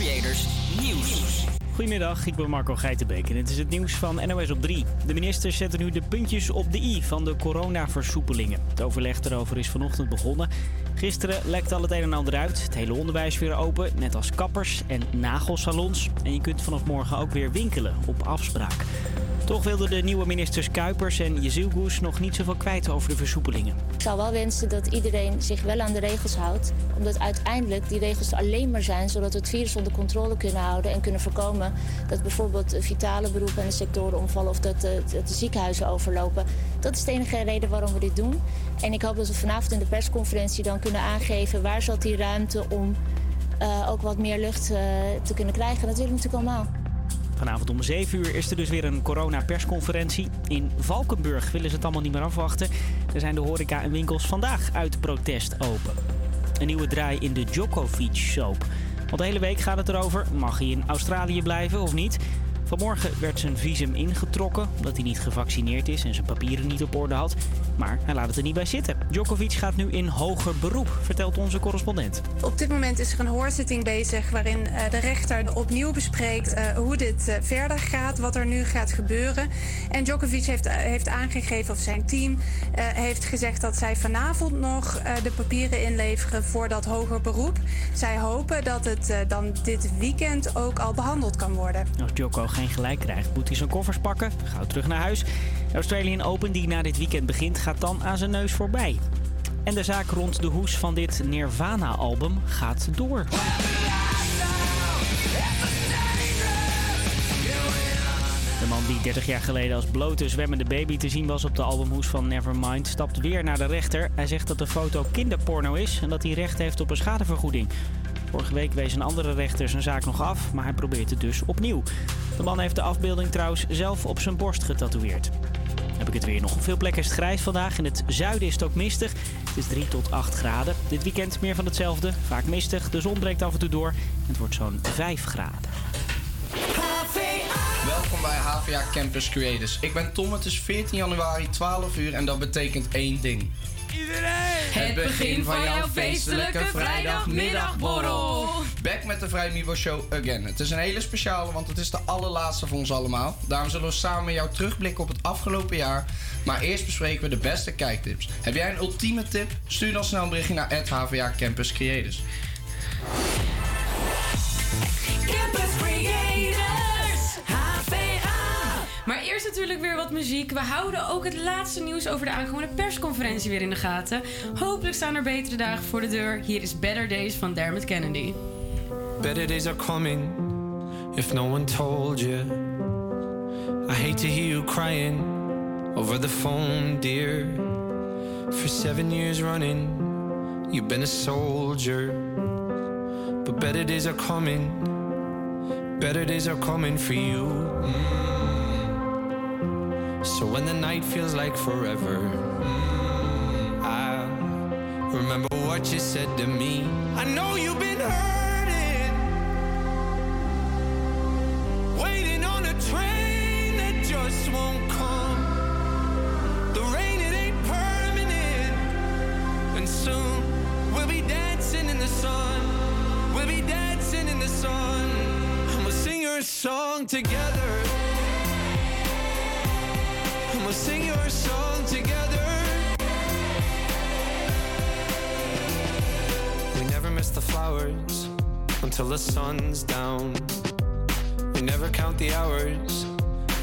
Creators Nieuws. Goedemiddag, ik ben Marco Geitenbeek en dit is het nieuws van NOS op 3. De ministers zetten nu de puntjes op de i van de coronaversoepelingen. Het overleg erover is vanochtend begonnen. Gisteren lekte al het een en ander uit. Het hele onderwijs weer open, net als kappers en nagelsalons. En je kunt vanaf morgen ook weer winkelen op afspraak. Toch wilden de nieuwe ministers Kuipers en Jezilgoes nog niet zoveel kwijt over de versoepelingen. Ik zou wel wensen dat iedereen zich wel aan de regels houdt. Omdat uiteindelijk die regels alleen maar zijn zodat we het virus onder controle kunnen houden. En kunnen voorkomen dat bijvoorbeeld vitale beroepen en de sectoren omvallen of dat de, ziekenhuizen overlopen. Dat is de enige reden waarom we dit doen. En ik hoop dat we vanavond in de persconferentie dan kunnen aangeven waar zat die ruimte om uh, ook wat meer lucht uh, te kunnen krijgen. Dat willen we natuurlijk allemaal. Vanavond om 7 uur is er dus weer een corona-persconferentie. In Valkenburg willen ze het allemaal niet meer afwachten. Er zijn de horeca en winkels vandaag uit protest open. Een nieuwe draai in de Djokovic-soap. Want de hele week gaat het erover: mag hij in Australië blijven of niet? Vanmorgen werd zijn visum ingetrokken omdat hij niet gevaccineerd is en zijn papieren niet op orde had. Maar hij laat het er niet bij zitten. Djokovic gaat nu in hoger beroep, vertelt onze correspondent. Op dit moment is er een hoorzitting bezig waarin de rechter opnieuw bespreekt hoe dit verder gaat, wat er nu gaat gebeuren. En Djokovic heeft, heeft aangegeven, of zijn team heeft gezegd dat zij vanavond nog de papieren inleveren voor dat hoger beroep. Zij hopen dat het dan dit weekend ook al behandeld kan worden. Als Djoko geen gelijk krijgt, moet hij zijn koffers pakken, gauw terug naar huis. De Australian Open, die na dit weekend begint, gaat dan aan zijn neus voorbij. En de zaak rond de hoes van dit Nirvana-album gaat door. De man die 30 jaar geleden als blote zwemmende baby te zien was op de albumhoes van Nevermind, stapt weer naar de rechter. Hij zegt dat de foto kinderporno is en dat hij recht heeft op een schadevergoeding. Vorige week wees een andere rechter zijn zaak nog af, maar hij probeert het dus opnieuw. De man heeft de afbeelding trouwens zelf op zijn borst getatoeëerd. Heb ik het weer nog. Op veel plekken is grijs vandaag. In het zuiden is het ook mistig. Het is 3 tot 8 graden. Dit weekend meer van hetzelfde. Vaak mistig. De zon breekt af en toe door. En het wordt zo'n 5 graden. Welkom bij HVA Campus Creators. Ik ben Tom. Het is 14 januari, 12 uur. En dat betekent één ding. Iedereen! Het begin van jouw feestelijke vrijdagmiddagborrel. Back met de Vrij Mibo Show again. Het is een hele speciale, want het is de allerlaatste voor ons allemaal. Daarom zullen we samen met jou terugblikken op het afgelopen jaar. Maar eerst bespreken we de beste kijktips. Heb jij een ultieme tip? Stuur dan snel een berichtje naar HVA Campus Creators. Campus Maar eerst natuurlijk weer wat muziek. We houden ook het laatste nieuws over de aankomende persconferentie weer in de gaten. Hopelijk staan er betere dagen voor de deur. Hier is Better Days van Dermot Kennedy. Better days are coming if no one told you. I hate to hear you crying over the phone, dear. For seven years running, you've been a soldier. But better days are coming, better days are coming for you. Mm. So when the night feels like forever, mm, I remember what you said to me. I know you've been hurting, waiting on a train that just won't come. The rain, it ain't permanent, and soon we'll be dancing in the sun. We'll be dancing in the sun, we'll sing song together. We'll sing your song together. We never miss the flowers until the sun's down. We never count the hours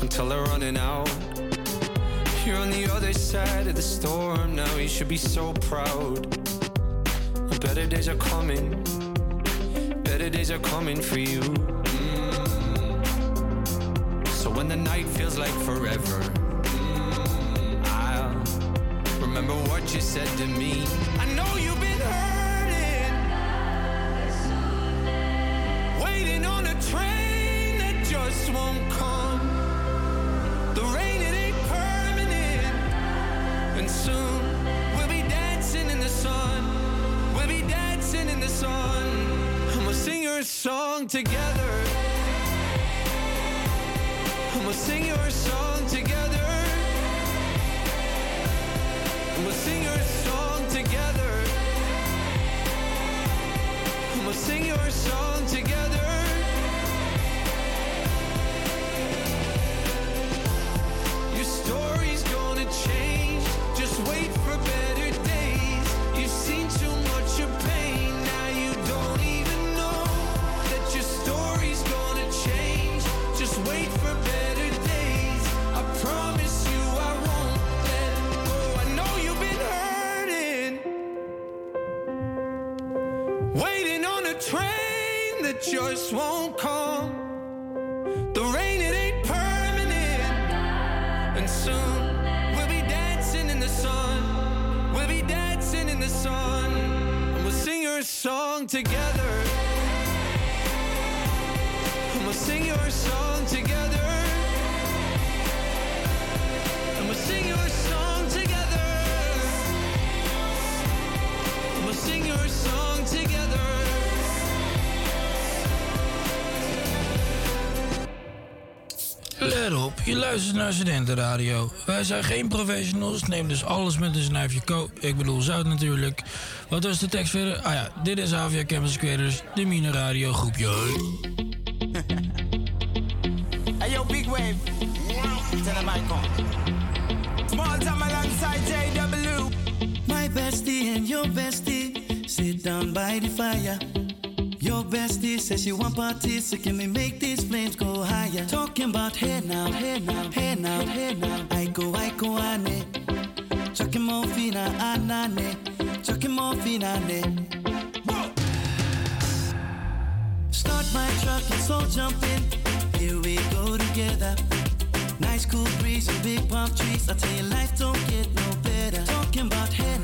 until they're running out. You're on the other side of the storm now. You should be so proud. Better days are coming. Better days are coming for you. Mm. So when the night feels like forever, remember what you said to me. I know you've been hurting, waiting on a train that just won't come. The rain, it ain't permanent, and soon we'll be dancing in the sun. We'll be dancing in the sun, and we'll sing your song together. We'll sing your song song together. Won't come. Luistert naar Studentenradio. Wij zijn geen professionals, neem dus alles met een snuifje ko. Ik bedoel zout natuurlijk. Wat was de tekst verder? Ah ja, dit is Avia Campus Creators, de Mine Radio groepje. Hey yo, big wave. Tell them I come. Small time alongside JW. My bestie and your bestie sit down by the fire. Bestie says she want parties, so can we make these flames go higher? Talking about hey now, hey now, hey now, hey now. I go, I go, ane. Chucking more fina, anane. Chucking more fina, ah, ne. Start my truck, let's all jump in. Here we go together. Nice cool breeze and big palm trees. I tell you, life don't get no better. Talking about hey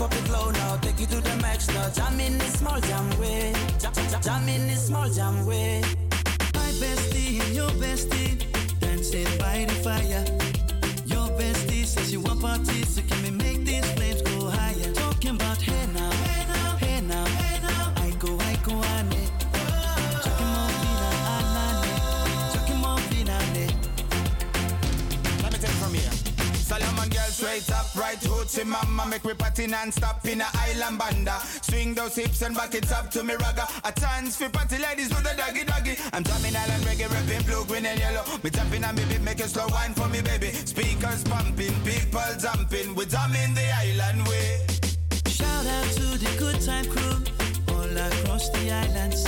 Pop it low now. Take it to the max now. Jam in this small jam way. Jam in this small jam way. My bestie and your bestie dancing by the fire. Your bestie says you want parties, so can we make hoochie mama Make me party non-stop in a island banda. Swing those hips and back it up to me ragga. A chance for party ladies with a doggy doggy. I'm drumming island reggae, rapping blue, green and yellow. Me tapping on me beat, make a slow wine for me baby. Speakers pumping, people jumping. We drumming the island way. Shout out to the good time crew all across the islands.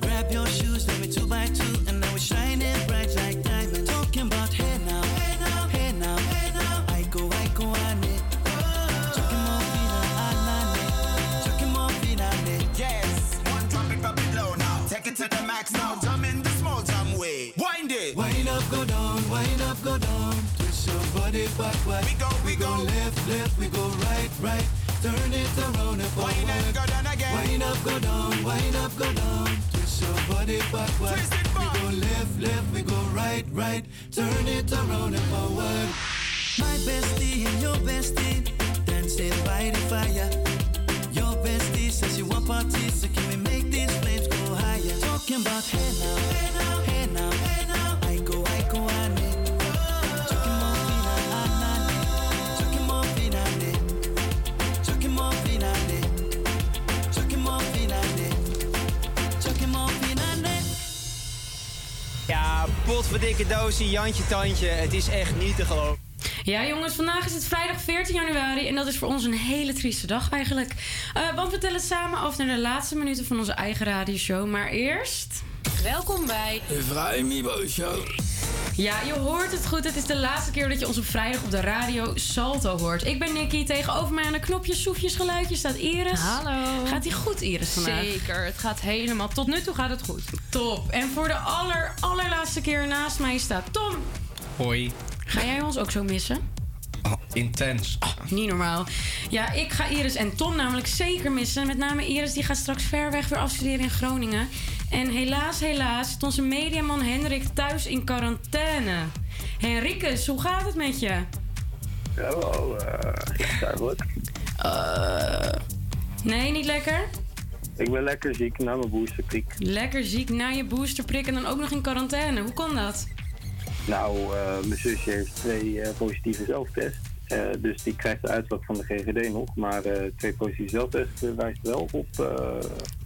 Grab your shoes, let me two by two, and now we're shining bright like it to the max now, jump in the small jam way Wind it Wind up, go down, wind up, go down. Twist your body backward. We go, we go. left, left, we go right, right. Turn it around and forward. Wind up, go down again Wind up, go down, wind up, go down. Twist your body backward. Twist it back. we go left, left, we go right, right. Turn it around and forward. My bestie and your bestie dancing by the fire. Your bestie says you want parties, so can we make these flames go higher? Talking about hey now, hey now, hey now, hey now. I go, I go, ane. Chucking more fina, anane. Chucking more fina, ne. Chucking more fina, ne. Chucking more fina, ne. Chucking more fina, ne. Ja, potverdikke doosie, Jantje Tandje. Het is echt niet te geloven. Ja, jongens, vandaag is het vrijdag 14 januari en dat is voor ons een hele trieste dag eigenlijk. Eh, want we tellen samen af naar de laatste minuten van onze eigen radioshow. Maar eerst. Welkom bij. De Vrij Mibo Show. Ja, je hoort het goed. Het is de laatste keer dat je ons op vrijdag op de radio Salto hoort. Ik ben Nicky. Tegenover mij aan de knopjes, soefjes, geluidjes staat Iris. Hallo. Gaat die goed, Iris, vandaag? Zeker, het gaat helemaal. Tot nu toe gaat het goed. Top. En voor de aller, allerlaatste keer naast mij staat Tom. Hoi. Ga jij ons ook zo missen? Oh, intens. Niet normaal. Ja, ik ga Iris en Tom namelijk zeker missen. Met name Iris, die gaat straks ver weg weer afstuderen in Groningen. En helaas, helaas zit onze mediaman Hendrik thuis in quarantaine. Henrikus, hoe gaat het met je? Hallo, eh ik sta goed. Eh, nee, niet lekker? Ik ben lekker ziek na mijn boosterprik. Lekker ziek na je boosterprik en dan ook nog in quarantaine. Hoe kon dat? Nou, eh, mijn zusje heeft twee eh, positieve zelftests. Eh, dus die krijgt de uitslag van de GGD nog. Maar twee positieve zelftests wijst wel op,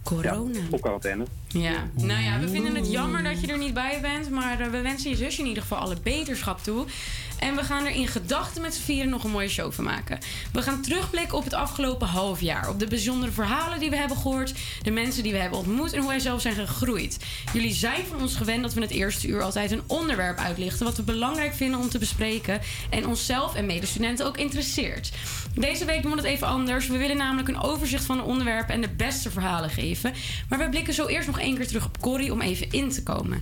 Corona. op quarantaine. Ja, nou ja, we vinden het jammer dat je er niet bij bent. Maar eh, we wensen je zusje in ieder geval alle beterschap toe. En we gaan er in gedachten met z'n vieren nog een mooie show van maken. We gaan terugblikken op het afgelopen half jaar. Op de bijzondere verhalen die we hebben gehoord. De mensen die we hebben ontmoet en hoe wij zelf zijn gegroeid. Jullie zijn van ons gewend dat we het eerste uur altijd een onderwerp uitlichten. Wat we belangrijk vinden om te bespreken. En onszelf en medestudenten ook interesseert. Deze week doen we het even anders. We willen namelijk een overzicht van de onderwerpen en de beste verhalen geven. Maar we blikken zo eerst nog één keer terug op Corrie om even in te komen.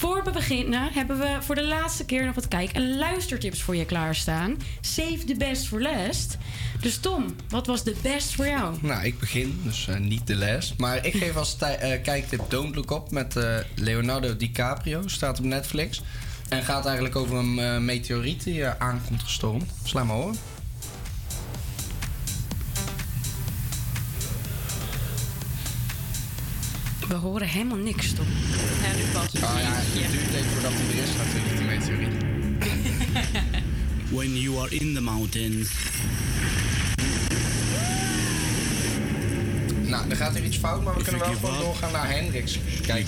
Voor we beginnen hebben we voor de laatste keer nog wat kijk- en luistertips voor je klaarstaan. Save the best for last. Dus Tom, wat was de best voor jou? Nou, ik begin, dus eh, niet de les. Maar ik geef als eh, kijktip Don't Look Up met eh, Leonardo DiCaprio. Staat op Netflix. En gaat eigenlijk over een meteoriet die aankomt gestormd. Sla maar hoor. We horen helemaal niks, Tom. Ja, nu pas. Oh ja, het duurt even voordat hij er is natuurlijk, die meteoriet. When you are in the mountains. Nou, er gaat hier iets fout, maar we kunnen wel gewoon doorgaan naar Hendrix. Kijk,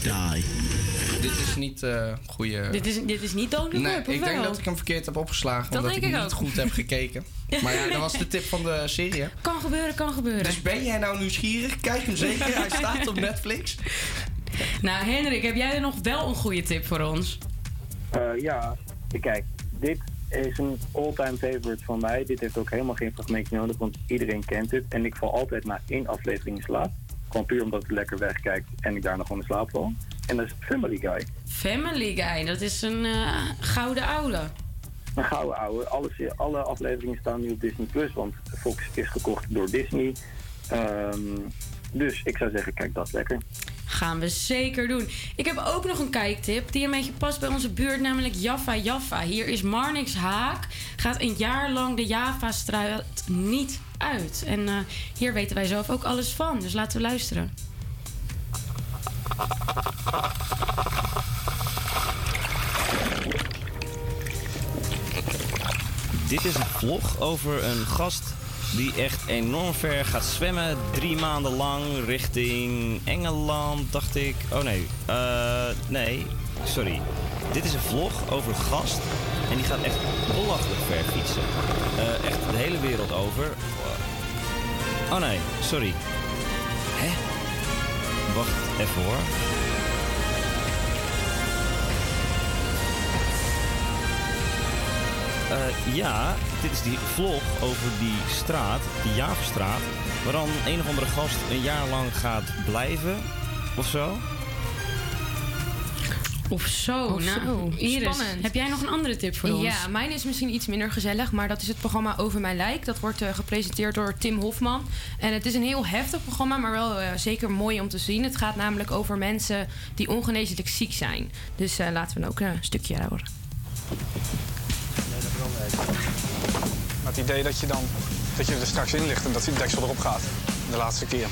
dit is niet eh goede... Dit is, dit is niet Don't Look Nee, Up, of ik denk wel? dat ik hem verkeerd heb opgeslagen. Dat omdat denk ik ik niet ook. goed heb gekeken. Maar ja, dat was de tip van de serie. Kan gebeuren, kan gebeuren. Dus ben jij nou nieuwsgierig? Kijk hem zeker. Hij staat op Netflix. Nou, Hendrik, heb jij er nog wel een goede tip voor ons? Eh, ja, kijk, dit is een all-time favorite van mij. Dit heeft ook helemaal geen fragmentje nodig, want iedereen kent het. En ik val altijd na één aflevering in slaap. Gewoon puur omdat het lekker wegkijkt en ik daar nog gewoon in slaap val. En dat is Family Guy. Family Guy, dat is een eh, gouden oude. Een gouden. Alles, alle afleveringen staan nu op Disney Plus, want Fox is gekocht door Disney. Ehm, dus ik zou zeggen, kijk dat lekker. Gaan we zeker doen. Ik heb ook nog een kijktip die een beetje past bij onze buurt, namelijk Jaffa Jaffa. Hier is Marnix Haak. Gaat een jaar lang de Java-straat niet uit. En eh, hier weten wij zelf ook alles van. Dus laten we luisteren. Dit is een vlog over een gast die echt enorm ver gaat zwemmen. Drie maanden lang richting Engeland, dacht ik. Oh nee, Eh, nee, sorry. Dit is een vlog over een gast en die gaat echt belachelijk ver fietsen. Eh, echt de hele wereld over. Oh nee, sorry. Hè? Wacht even hoor. Eh, ja, dit is die vlog over die straat, die Javerstraat, waar dan een of andere gast een jaar lang gaat blijven, of zo. Of zo. Of nou, zo. Iris, Spannend. heb jij nog een andere tip voor ons? Ja, mijn is misschien iets minder gezellig, maar dat is het programma Over Mijn Lijk. Dat wordt eh, gepresenteerd door Tim Hofman. En het is een heel heftig programma, maar wel eh, zeker mooi om te zien. Het gaat namelijk over mensen die ongeneeslijk ziek zijn. Dus eh, laten we ook een stukje horen. Met het idee dat je dan dat je er straks in ligt en dat die deksel erop gaat. De laatste keer.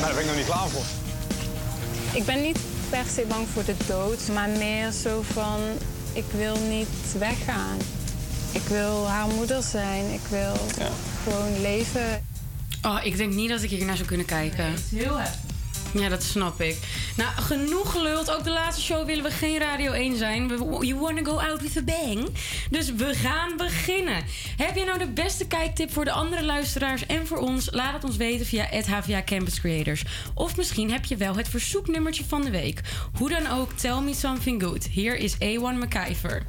Nou, daar ben ik nog niet klaar voor. Ik ben niet per se bang voor de dood, maar meer zo van: ik wil niet weggaan. Ik wil haar moeder zijn. Ik wil gewoon leven. Oh, ik denk niet dat ik hier naar zou kunnen kijken. het is heel heftig. Ja, dat snap ik. Nou, genoeg geluld. Ook de laatste show willen we geen Radio 1 zijn. We- You wanna go out with a bang. Dus we gaan beginnen. Heb jij nou de beste kijktip voor de andere luisteraars en voor ons? Laat het ons weten via het HVA Campus Creators. Of misschien heb je wel het verzoeknummertje van de week. Hoe dan ook, tell me something good. Hier is A1 McIver.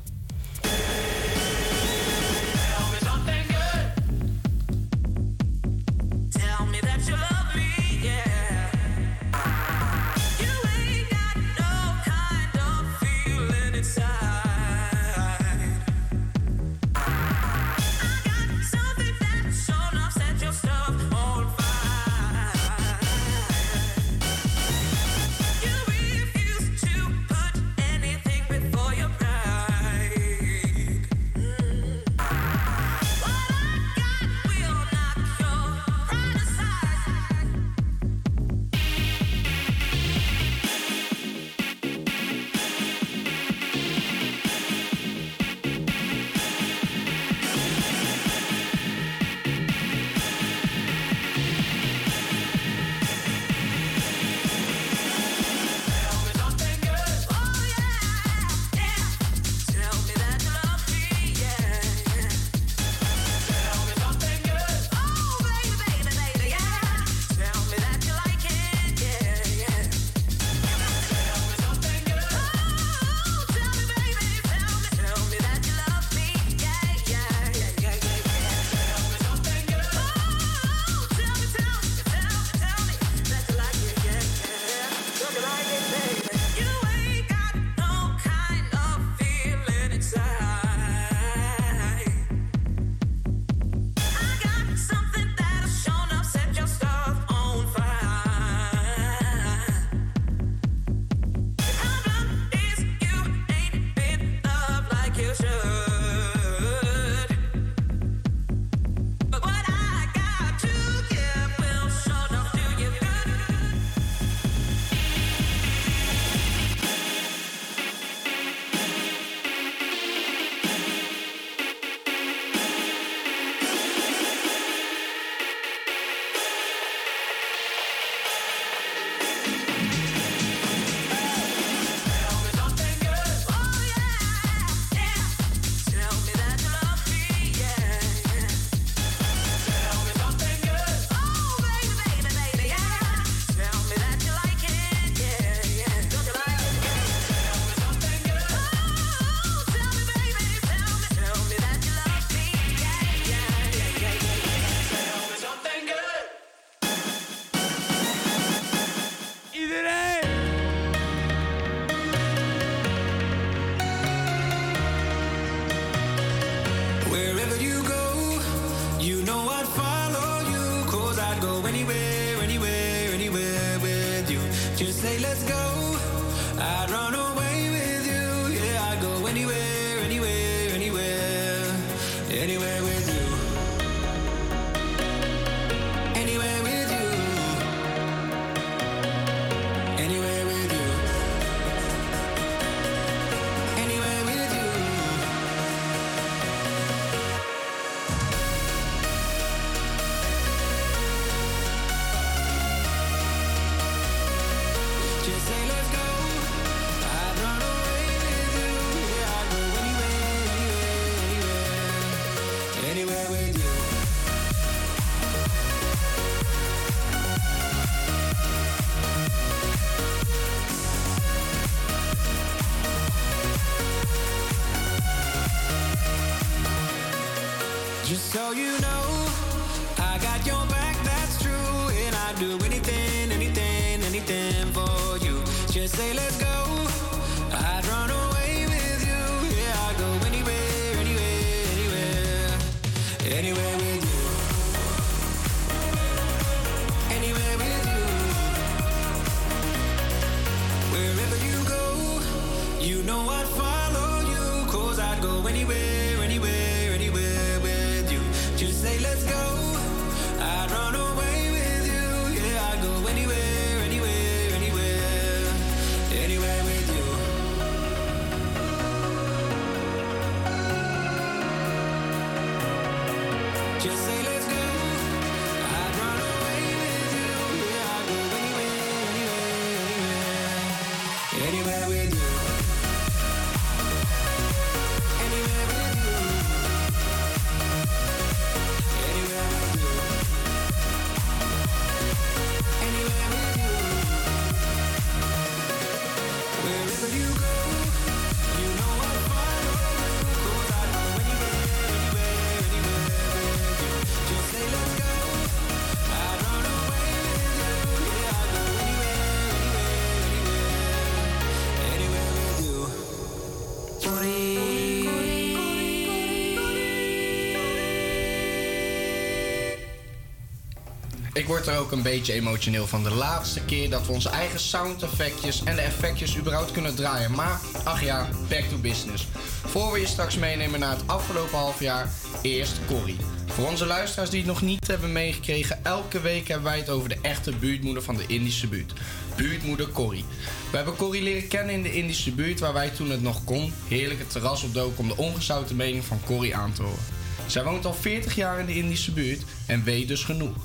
Ik word er ook een beetje emotioneel van. De laatste keer dat we onze eigen sound effectjes en de effectjes überhaupt kunnen draaien. Maar, ach ja, back to business. Voor we je straks meenemen naar het afgelopen half jaar, eerst Corrie. Voor onze luisteraars die het nog niet hebben meegekregen, elke week hebben wij het over de echte buurtmoeder van de Indische buurt. Buurtmoeder Corrie. We hebben Corrie leren kennen in de Indische buurt, waar wij toen het nog kon, heerlijk het terras opdoken om de ongezouten mening van Corrie aan te horen. Zij woont al 40 jaar in de Indische buurt en weet dus genoeg.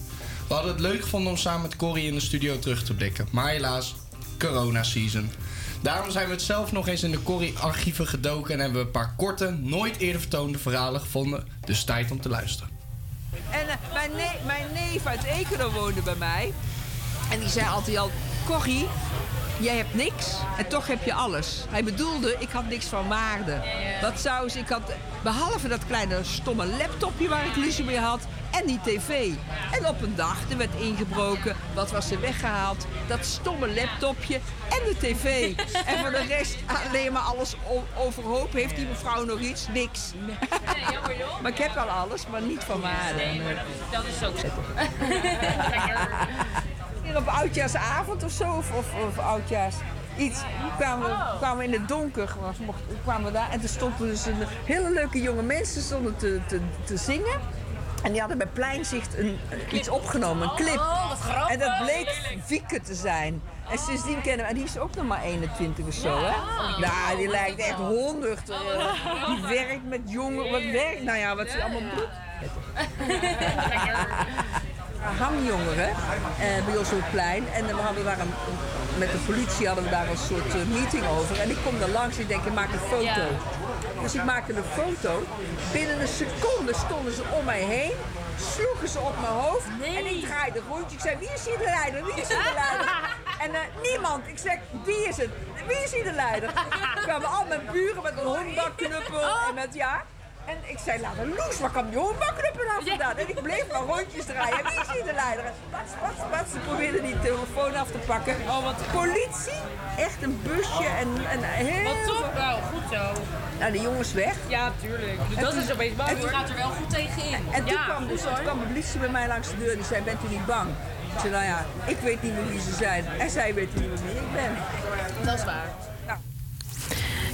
We hadden het leuk gevonden om samen met Corrie in de studio terug te blikken. Maar helaas, corona-season. Daarom zijn we het zelf nog eens in de Corrie-archieven gedoken... en hebben we een paar korte, nooit eerder vertoonde verhalen gevonden. Dus tijd om te luisteren. En eh, mijn, mijn neef uit Ekeren woonde bij mij. En die zei altijd al, Corrie, jij hebt niks en toch heb je alles. Hij bedoelde, ik had niks van waarde. Wat zou ze, ik had, behalve dat kleine stomme laptopje waar ik ruzie mee had... en die tv. En op een dag, er werd ingebroken. Wat was er weggehaald? Dat stomme laptopje en de tv. En voor de rest alleen maar alles overhoop. Heeft die mevrouw nog iets? Niks. Maar ik heb wel alles, maar niet van waarde. Nee, maar dat, dat is ook zo. Op oudjaarsavond of zo, of, of, of oudjaars iets, kwamen we, kwamen we in het donker, was- mocht- kwamen we daar en er stonden dus een hele leuke jonge mensen stonden te, te, te zingen. En die hadden bij Pleinzicht een, iets opgenomen, een clip. Oh, en dat bleek Wieke te zijn. En sindsdien kennen we, en die is ook nog maar 21 of zo, hè? Nou, die lijkt echt 100. eh, die werkt met jongen, wat werkt, nou ja, wat ze allemaal doet. Hangjongeren eh, bij ons op het plein. En we hadden daar een, met de politie hadden we daar een soort eh, meeting over. En ik kom daar langs en ik denk, ik maak een foto. Dus ik maakte een foto. Binnen een seconde stonden ze om mij heen. Sloegen ze op mijn hoofd. En ik draaide rondje. Ik zei, wie is hier de leider? Wie is hier de leider? En eh, niemand. Ik zeg, wie is het? Wie is hier de leider? Er kwamen al mijn buren met een hondenbakknuppel. En met ja. En ik zei, laat een loes, waar kwam die hondenbakknuppel nou vandaan? En ik bleef maar rondjes draaien. Wie is hier de leider? Pats, pats, pats. Ze probeerden die telefoon af te pakken. Oh, wat politie. Echt een busje en, en heel... Wat top, nou, goed zo. Nou, de jongens weg. Ja, tuurlijk. En Dat toen- is opeens bang. en toen- gaat er wel goed tegen in. En toen ja, kwam, dus, toen kwam de politie bij mij langs de deur. Die zei, bent u niet bang? Ik zei, nou ja, ik weet niet meer wie ze zijn. En zij weten niet meer wie ik ben. Dat is waar.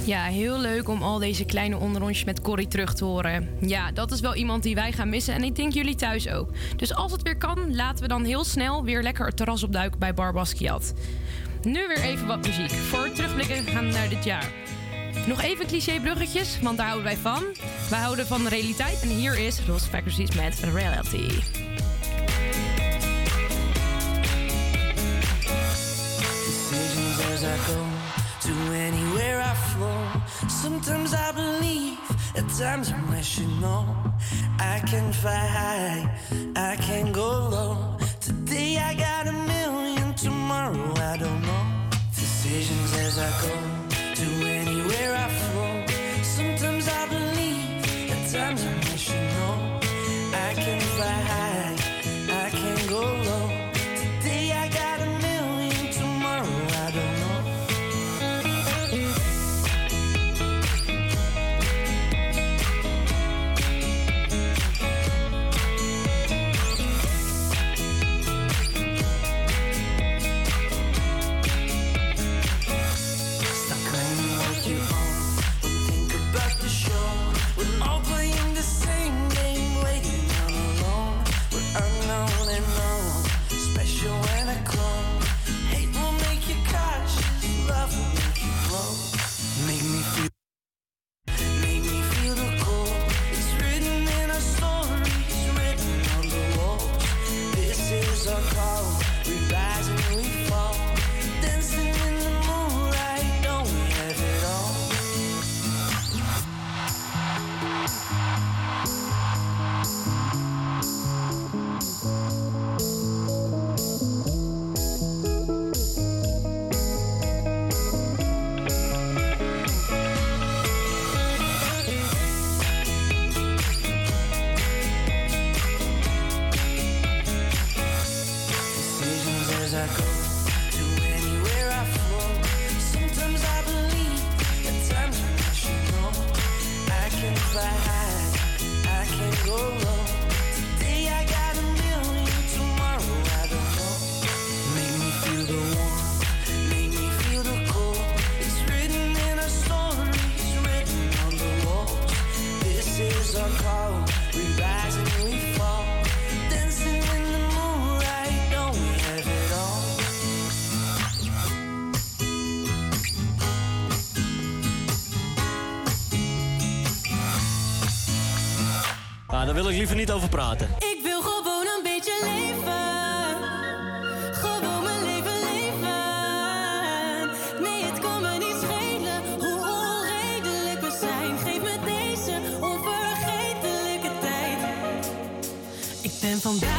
Ja, heel leuk om al deze kleine onderrondjes met Corrie terug te horen. Ja, dat is wel iemand die wij gaan missen en ik denk jullie thuis ook. Dus als het weer kan, laten we dan heel snel weer lekker het terras opduiken bij Bar Basquiat. Nu weer even wat muziek. Voor terugblikken gaan naar dit jaar. Nog even clichébruggetjes, want daar houden wij van. Wij houden van de realiteit en hier is Ross Factories met Reality. Sometimes I believe, at times I'm rational. I can fly high, I can go low. Today I got a million, tomorrow I don't know. Decisions as I go praten. Ik wil gewoon een beetje leven. Gewoon mijn leven leven. Nee, het kan me niet schelen hoe onredelijk we zijn. Geef me deze onvergetelijke tijd. Ik ben vandaag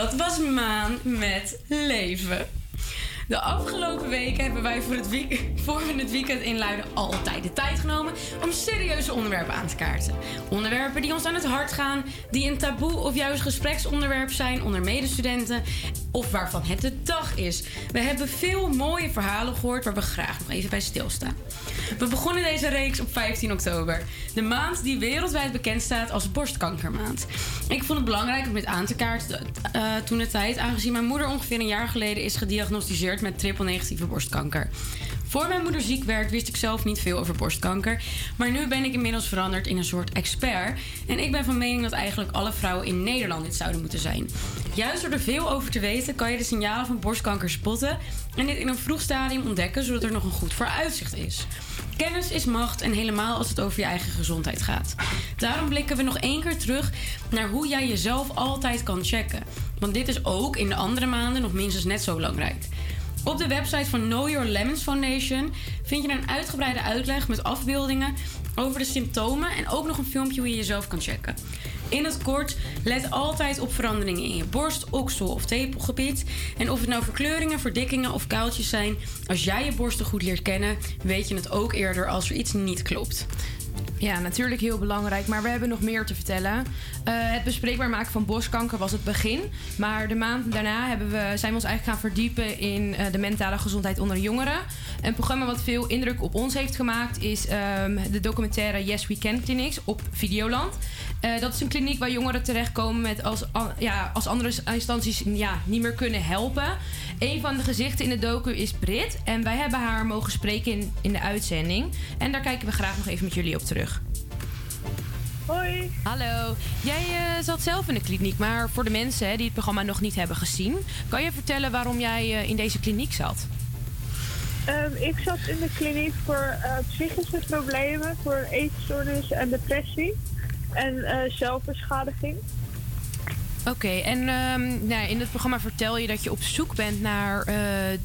Dat was Maan met Leven. De afgelopen weken hebben wij voor, het weekend inluiden altijd de tijd genomen om serieuze onderwerpen aan te kaarten. Onderwerpen die ons aan het hart gaan, die een taboe of juist gespreksonderwerp zijn onder medestudenten of waarvan het de dag is. We hebben veel mooie verhalen gehoord waar we graag nog even bij stilstaan. We begonnen deze reeks op 15 oktober, de maand die wereldwijd bekend staat als borstkankermaand. Ik vond het belangrijk om dit aan te kaarten eh, toen de tijd, aangezien mijn moeder ongeveer een jaar geleden is gediagnosticeerd met triple-negatieve borstkanker. Voor mijn moeder ziek werd, wist ik zelf niet veel over borstkanker. Maar nu ben ik inmiddels veranderd in een soort expert. En ik ben van mening dat eigenlijk alle vrouwen in Nederland dit zouden moeten zijn. Juist door er veel over te weten, kan je de signalen van borstkanker spotten. En dit in een vroeg stadium ontdekken, zodat er nog een goed vooruitzicht is. Kennis is macht en helemaal als het over je eigen gezondheid gaat. Daarom blikken we nog één keer terug naar hoe jij jezelf altijd kan checken. Want dit is ook in de andere maanden nog minstens net zo belangrijk. Op de website van Know Your Lemons Foundation vind je een uitgebreide uitleg met afbeeldingen over de symptomen en ook nog een filmpje hoe je jezelf kan checken. In het kort, let altijd op veranderingen in je borst, oksel of tepelgebied. En of het nou verkleuringen, verdikkingen of kuiltjes zijn, als jij je borsten goed leert kennen, weet je het ook eerder als er iets niet klopt. Ja, natuurlijk heel belangrijk, maar we hebben nog meer te vertellen. Eh, het bespreekbaar maken van borstkanker was het begin. Maar de maand daarna hebben we, zijn we ons eigenlijk gaan verdiepen in eh, de mentale gezondheid onder jongeren. Een programma wat veel indruk op ons heeft gemaakt is ehm, de documentaire Yes We Can Clinics op Videoland. Eh, dat is een kliniek waar jongeren terechtkomen met als, ja, als andere instanties ja, niet meer kunnen helpen. Een van de gezichten in de docu is Brit. En wij hebben haar mogen spreken in, in de uitzending. En daar kijken we graag nog even met jullie op terug. Hoi. Hallo. Jij eh, zat zelf in de kliniek, maar voor de mensen hè, die het programma nog niet hebben gezien, kan je vertellen waarom jij eh, in deze kliniek zat? Ehm, ik zat in de kliniek voor eh, psychische problemen, voor eetstoornis en depressie en zelfbeschadiging. Oké, en ehm, nou, in het programma vertel je dat je op zoek bent naar eh,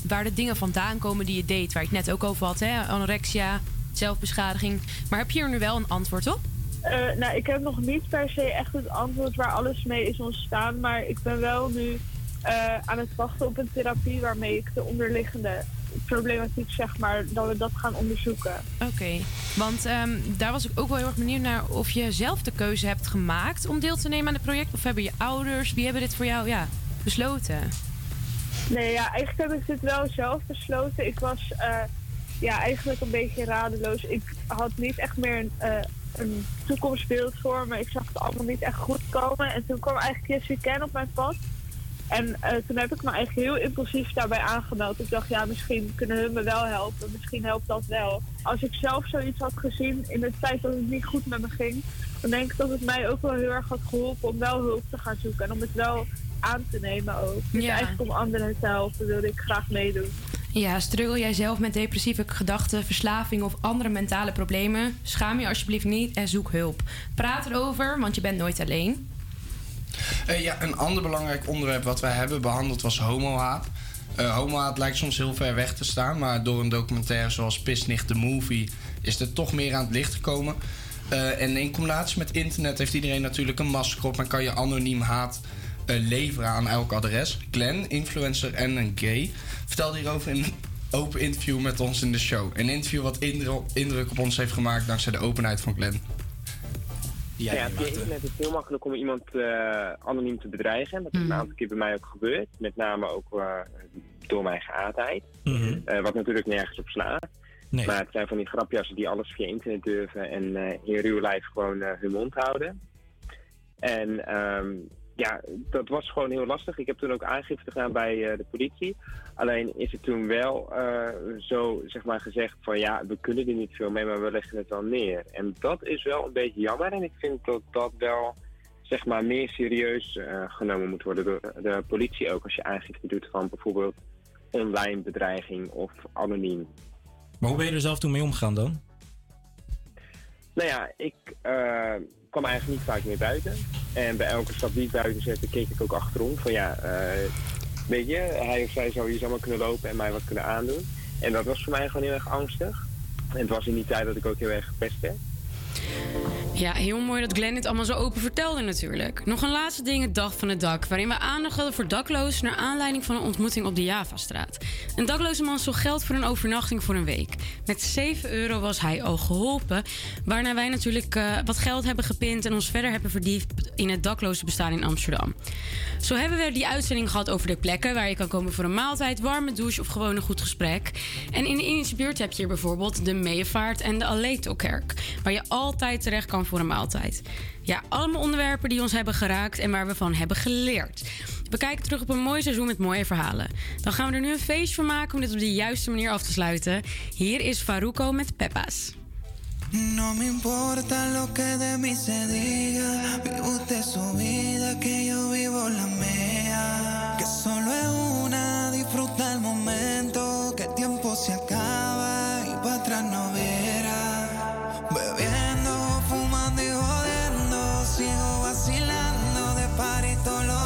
waar de dingen vandaan komen die je deed. Waar het net ook over had, hè? anorexia, zelfbeschadiging. Maar heb je hier nu wel een antwoord op? Eh, nou, ik heb nog niet per se echt het antwoord waar alles mee is ontstaan, maar ik ben wel nu eh, aan het wachten op een therapie waarmee ik de onderliggende problematiek, zeg maar, dat we dat gaan onderzoeken. Oké, want ehm, daar was ik ook wel heel erg benieuwd naar of je zelf de keuze hebt gemaakt om deel te nemen aan het project. Of hebben je ouders, wie hebben dit voor jou ja, besloten? Nee, ja, eigenlijk heb ik dit wel zelf besloten. Ik was eh, ja, eigenlijk een beetje radeloos. Ik had niet echt meer een, eh, een toekomstbeeld voor me. Ik zag het allemaal niet echt goed komen. En toen kwam eigenlijk Yes We Can op mijn pad. En eh, toen heb ik me eigenlijk heel impulsief daarbij aangemeld. Ik dacht, ja, misschien kunnen hun me wel helpen. Misschien helpt dat wel. Als ik zelf zoiets had gezien in de tijd dat het niet goed met me ging... dan denk ik dat het mij ook wel heel erg had geholpen om wel hulp te gaan zoeken. En om het wel aan te nemen ook. Dus Ja. eigenlijk om anderen te helpen wilde ik graag meedoen. Ja, struggle jij zelf met depressieve gedachten, verslaving of andere mentale problemen? Schaam je alsjeblieft niet en zoek hulp. Praat erover, want je bent nooit alleen. Eh, ja, een ander belangrijk onderwerp wat wij hebben behandeld was homohaat. Eh homohaat lijkt soms heel ver weg te staan, maar door een documentaire zoals Pisnicht the Movie is er toch meer aan het licht gekomen. Eh, en in combinatie met internet heeft iedereen natuurlijk een masker op en kan je anoniem haat leveren aan elk adres. Glenn, influencer en een gay, vertelde hierover in een open interview met ons in de show. Een interview wat indru- indruk op ons heeft gemaakt dankzij de openheid van Glenn. Ja, ja, via internet is het heel makkelijk om iemand eh, anoniem te bedreigen. Dat is een aantal keer bij mij ook gebeurd. Met name ook eh, door mijn geaardheid. Eh, wat natuurlijk nergens op slaat. Nee. Maar het zijn van die grapjassen die alles via internet durven en eh, in real life gewoon eh, hun mond houden. En ehm, ja, dat was gewoon heel lastig. Ik heb toen ook aangifte gedaan bij eh, de politie. Alleen is het toen wel eh, zo zeg maar, gezegd van ja, we kunnen er niet veel mee, maar we leggen het wel neer. En dat is wel een beetje jammer. En ik vind dat dat wel zeg maar, meer serieus eh, genomen moet worden door de politie ook. Als je aangifte doet van bijvoorbeeld online bedreiging of anoniem. Maar hoe ben je er zelf toen mee omgegaan dan? Nou ja, ik kwam eigenlijk niet vaak meer buiten. En bij elke stap die ik buiten zette, keek ik ook achterom. Van ja, eh, weet je, hij of zij zou hier zomaar kunnen lopen en mij wat kunnen aandoen. En dat was voor mij gewoon heel erg angstig. En het was in die tijd dat ik ook heel erg gepest werd. Ja, heel mooi dat Glenn dit allemaal zo open vertelde natuurlijk. Nog een laatste ding, het Dag van het Dak... waarin we aandacht hadden voor daklozen... naar aanleiding van een ontmoeting op de Javastraat. Een dakloze man zocht geld voor een overnachting voor een week. Met 7 euro was hij al geholpen. Waarna wij natuurlijk eh, wat geld hebben gepind... en ons verder hebben verdiept in het dakloze bestaan in Amsterdam. Zo hebben we die uitzending gehad over de plekken... waar je kan komen voor een maaltijd, warme douche of gewoon een goed gesprek. En in de Indische buurt heb je hier bijvoorbeeld de Meevaart en de Aleto-kerk... waar je altijd terecht kan voor een maaltijd. Ja, allemaal onderwerpen die ons hebben geraakt en waar we van hebben geleerd. We kijken terug op een mooi seizoen met mooie verhalen. Dan gaan we er nu een feestje van maken om dit op de juiste manier af te sluiten. Hier is Faruko met Peppa's. No me importa lo que de se diga. Su vida, que yo vivo la mía. Que solo es una, disfruta el momento. Que el tiempo se acaba y no vacilando de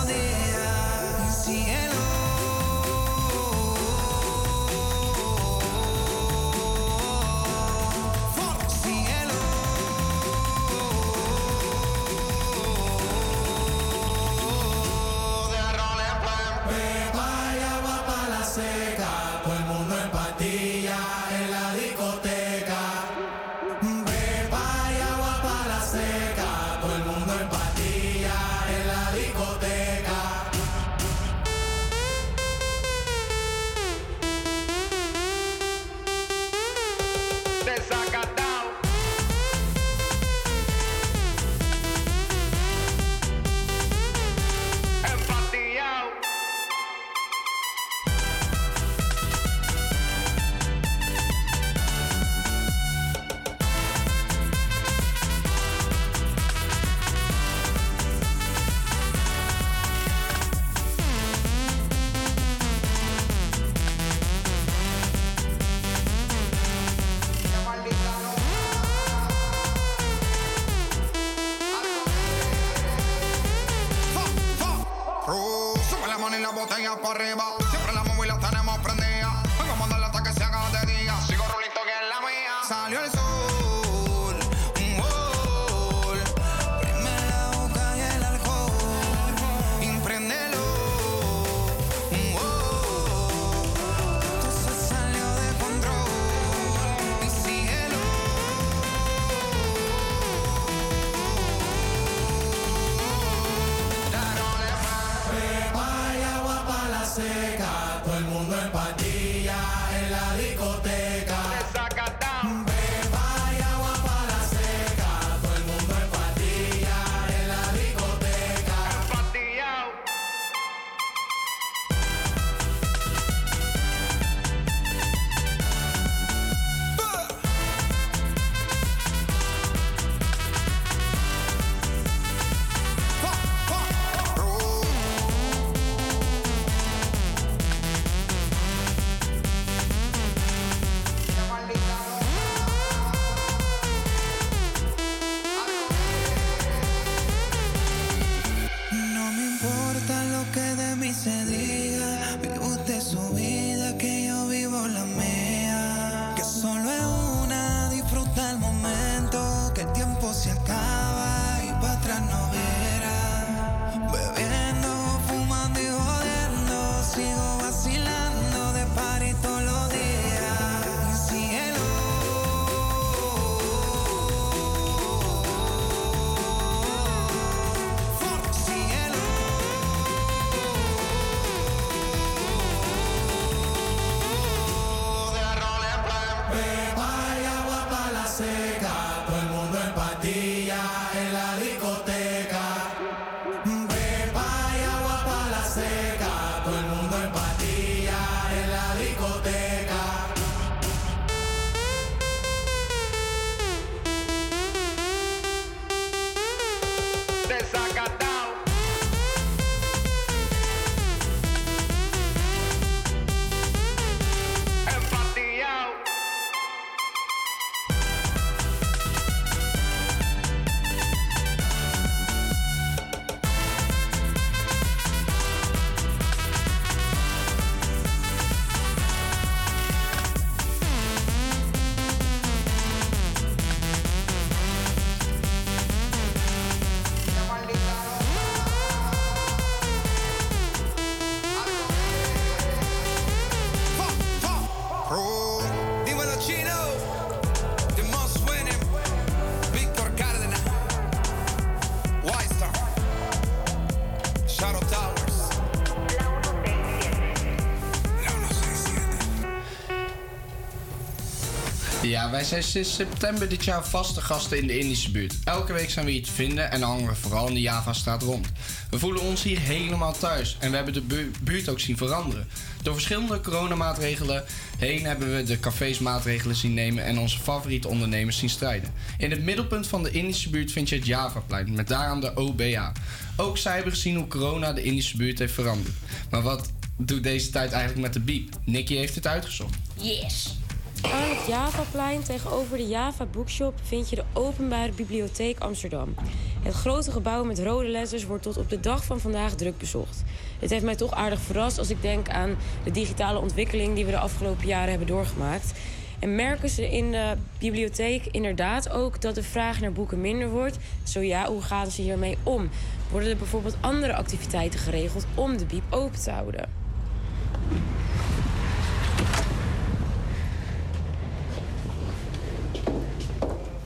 wij zijn sinds september dit jaar vaste gasten in de Indische buurt. Elke week zijn we hier te vinden en hangen we vooral in de Java-straat rond. We voelen ons hier helemaal thuis en we hebben de bu- buurt ook zien veranderen. Door verschillende coronamaatregelen heen hebben we de cafés maatregelen zien nemen en onze favoriete ondernemers zien strijden. In het middelpunt van de Indische buurt vind je het Javaplein, met daaraan de OBA. Ook zij hebben gezien hoe corona de Indische buurt heeft veranderd. Maar wat doet deze tijd eigenlijk met de biep? Nicky heeft het uitgezocht. Yes! Aan het Javaplein tegenover de Java Bookshop vind je de Openbare Bibliotheek Amsterdam. Het grote gebouw met rode letters wordt tot op de dag van vandaag druk bezocht. Dit heeft mij toch aardig verrast als ik denk aan de digitale ontwikkeling die we de afgelopen jaren hebben doorgemaakt. En merken ze in de bibliotheek inderdaad ook dat de vraag naar boeken minder wordt? Zo ja, hoe gaan ze hiermee om? Worden er bijvoorbeeld andere activiteiten geregeld om de bieb open te houden?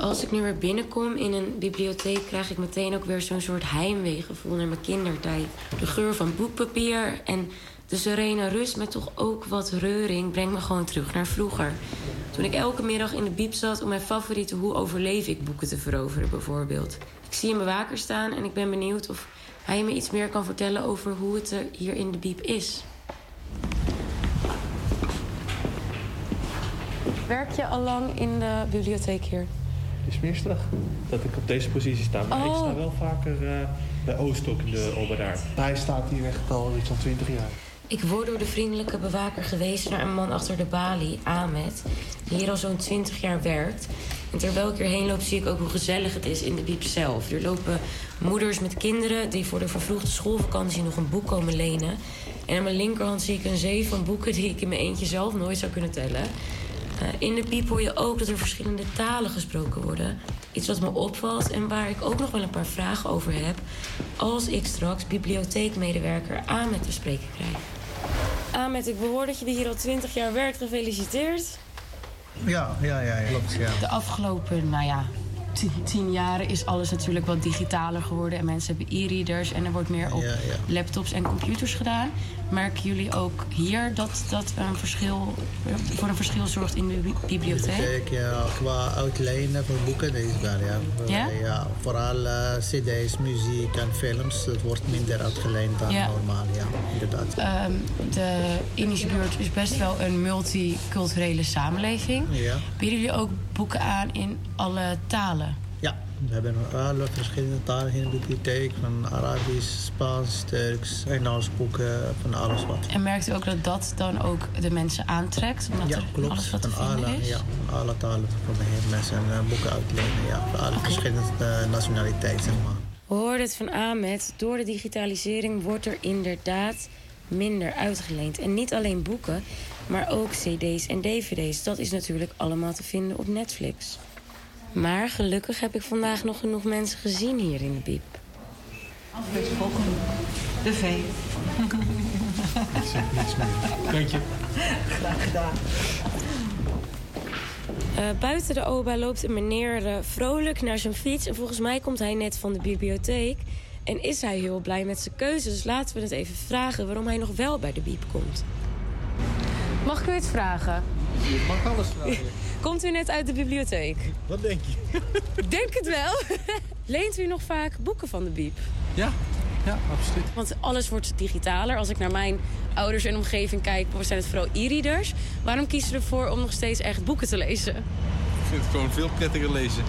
Als ik nu weer binnenkom in een bibliotheek, krijg ik meteen ook weer zo'n soort heimweegevoel naar mijn kindertijd. De geur van boekpapier en de serene rust met toch ook wat reuring brengt me gewoon terug naar vroeger. Toen ik elke middag in de bieb zat om mijn favoriete Hoe overleef ik boeken te veroveren bijvoorbeeld. Ik zie een bewaker staan en ik ben benieuwd of hij me iets meer kan vertellen over hoe het er hier in de bieb is. Werk je al lang in de bibliotheek hier? Meestal dat ik op deze positie sta. Maar ik Oh. sta wel vaker eh, bij Oostok in de Oberdaar. Hij staat hier echt al iets van 20 jaar. Ik word door de vriendelijke bewaker gewezen naar een man achter de balie, Ahmed, die hier al zo'n 20 jaar werkt. En terwijl ik hierheen loop, zie ik ook hoe gezellig het is in de bieb zelf. Er lopen moeders met kinderen die voor de vervroegde schoolvakantie nog een boek komen lenen. En aan mijn linkerhand zie ik een zee van boeken die ik in mijn eentje zelf nooit zou kunnen tellen. Eh, in de bieb hoor je ook dat er verschillende talen gesproken worden. Iets wat me opvalt en waar ik ook nog wel een paar vragen over heb... als ik straks bibliotheekmedewerker Ahmed te spreken krijg. Ahmed, ik behoor dat je hier al 20 jaar werkt. Gefeliciteerd. Ja, ja, ja, ja. klopt. Ja. De afgelopen, nou ja, tien, jaren is alles natuurlijk wat digitaler geworden. En mensen hebben e-readers en er wordt meer op Ja, ja. laptops en computers gedaan. Merken jullie ook hier dat dat een verschil, voor een verschil zorgt in de bi- bibliotheek? Kijk, ja, qua uitlenen van boeken is wel, ja. Ja? ja vooral eh, cd's, muziek en films. Het wordt minder uitgeleend dan Ja. normaal, ja. Inderdaad. Ehm, de Indische buurt is best wel een multiculturele samenleving. Ja. Bieden jullie ook boeken aan in alle talen? We hebben alle verschillende talen in de bibliotheek. Van Arabisch, Spaans, Turks, Engels boeken, van alles wat. En merkt u ook dat dat dan ook de mensen aantrekt? Omdat Ja, er klopt. alles wat Van alle, is? ja, van alle talen proberen mensen eh, boeken uit te lenen. Ja, van alle verschillende eh, nationaliteiten, zeg maar. We hoorden het van Ahmed. Door de digitalisering wordt er inderdaad minder uitgeleend. En niet alleen boeken, maar ook cd's en dvd's. Dat is natuurlijk allemaal te vinden op Netflix. Maar gelukkig heb ik vandaag nog genoeg mensen gezien hier in de Biep. Alfred Volken, de V. Dat zegt niets meer. Dank je. Graag gedaan. Eh, buiten de OBA loopt een meneer eh, vrolijk naar zijn fiets. En volgens mij komt hij net van de bibliotheek. En is hij heel blij met zijn keuze. Dus laten we het even vragen waarom hij nog wel bij de Biep komt. Mag ik u iets vragen? Je mag alles vragen. Komt u net uit de bibliotheek? Wat denk je? Ik denk het wel. Leent u nog vaak boeken van de Biep? Ja, ja, absoluut. Want alles wordt digitaler. Als ik naar mijn ouders en omgeving kijk, zijn het vooral e-readers. Waarom kiezen ze ervoor om nog steeds echt boeken te lezen? Ik vind het gewoon veel prettiger lezen.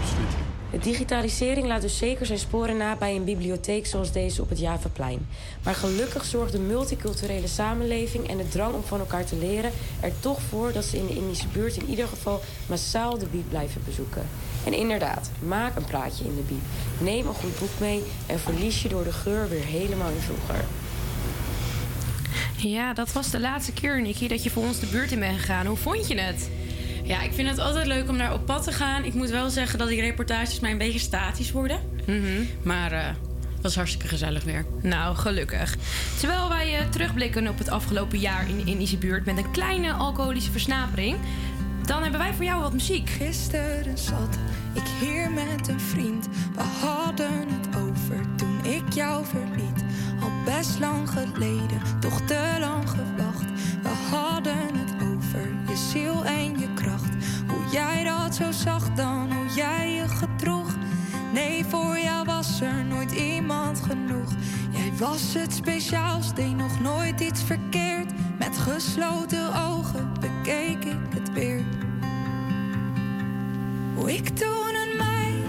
Absoluut. De digitalisering laat dus zeker zijn sporen na bij een bibliotheek zoals deze op het Javaplein. Maar gelukkig zorgt de multiculturele samenleving en de drang om van elkaar te leren er toch voor dat ze in de Indische buurt in ieder geval massaal de bieb blijven bezoeken. En inderdaad, maak een praatje in de bieb. Neem een goed boek mee en verlies je door de geur weer helemaal in vroeger. Ja, dat was de laatste keer, Nicky, dat je voor ons de buurt in bent gegaan. Hoe vond je het? Ja, ik vind het altijd leuk om daar op pad te gaan. Ik moet wel zeggen dat die reportages mij een beetje statisch worden. Maar eh, het was hartstikke gezellig weer. Nou, gelukkig. Terwijl wij eh, terugblikken op het afgelopen jaar in de Indische buurt met een kleine alcoholische versnapering, dan hebben wij voor jou wat muziek. Gisteren zat ik hier met een vriend. We hadden het over toen ik jou verliet. Al best lang geleden, toch te lang gewacht. We hadden het over je ziel en je kracht. jij dat zo zag dan, hoe jij je gedroeg. Nee, voor jou was er nooit iemand genoeg. Jij was het speciaals, deed nog nooit iets verkeerd. Met gesloten ogen bekeek ik het weer. Hoe ik toen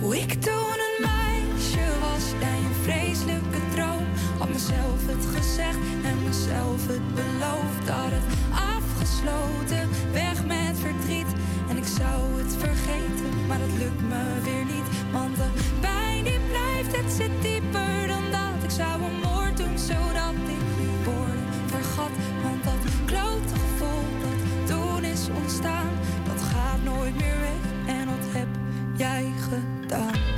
Hoe ik toen een meisje was, jij een vreselijke droom. Had mezelf het gezegd en mezelf het beloofd. Had het afgesloten, weg met verdriet. En ik zou het vergeten, maar dat lukt me weer niet. Want de pijn die blijft, het zit dieper dan dat. Ik zou een moord doen, zodat ik woorden vergat. Want dat klote gevoel dat toen is ontstaan, dat gaat nooit meer weg. En dat heb jij gedaan. Je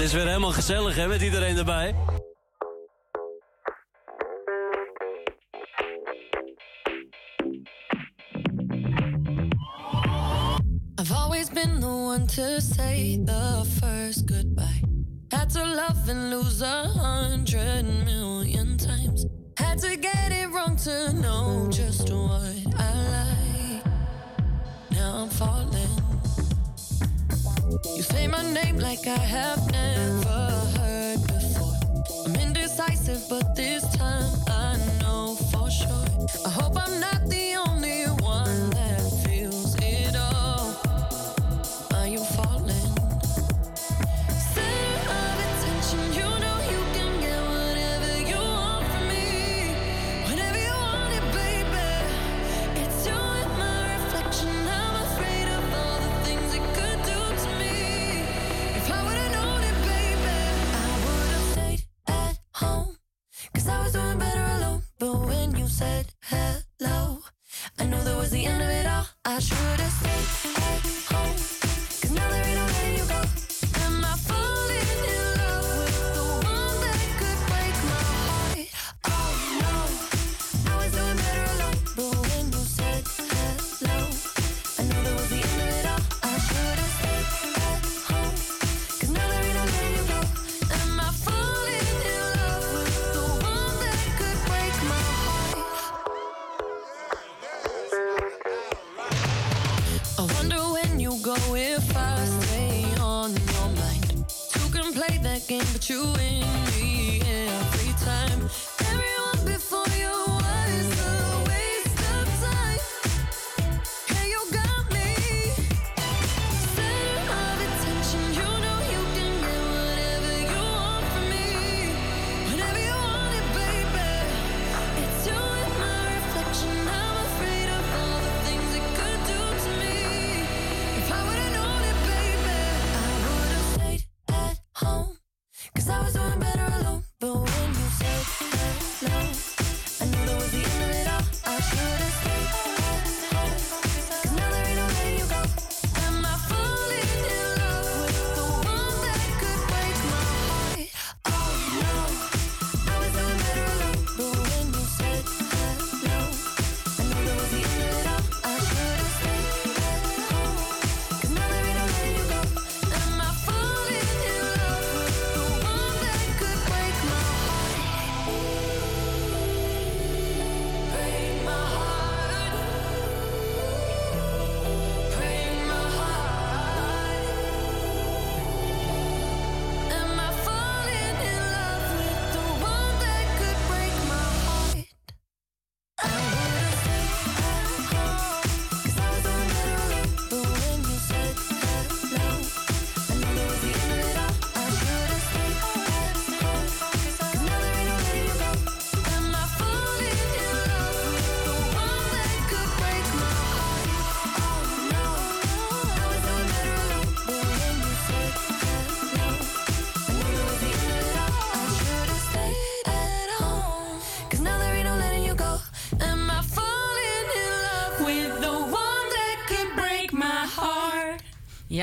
Het is weer helemaal gezellig hè, met iedereen erbij. I've always been the one to say the first goodbye. Had to love and lose a hundred million times. Had to get it wrong to know just what I like. Now I'm falling. You say my name like I have never heard before. I'm indecisive, but this time I know for sure. I hope I'm not the only said hello, I knew that was the end of it all. I should've you win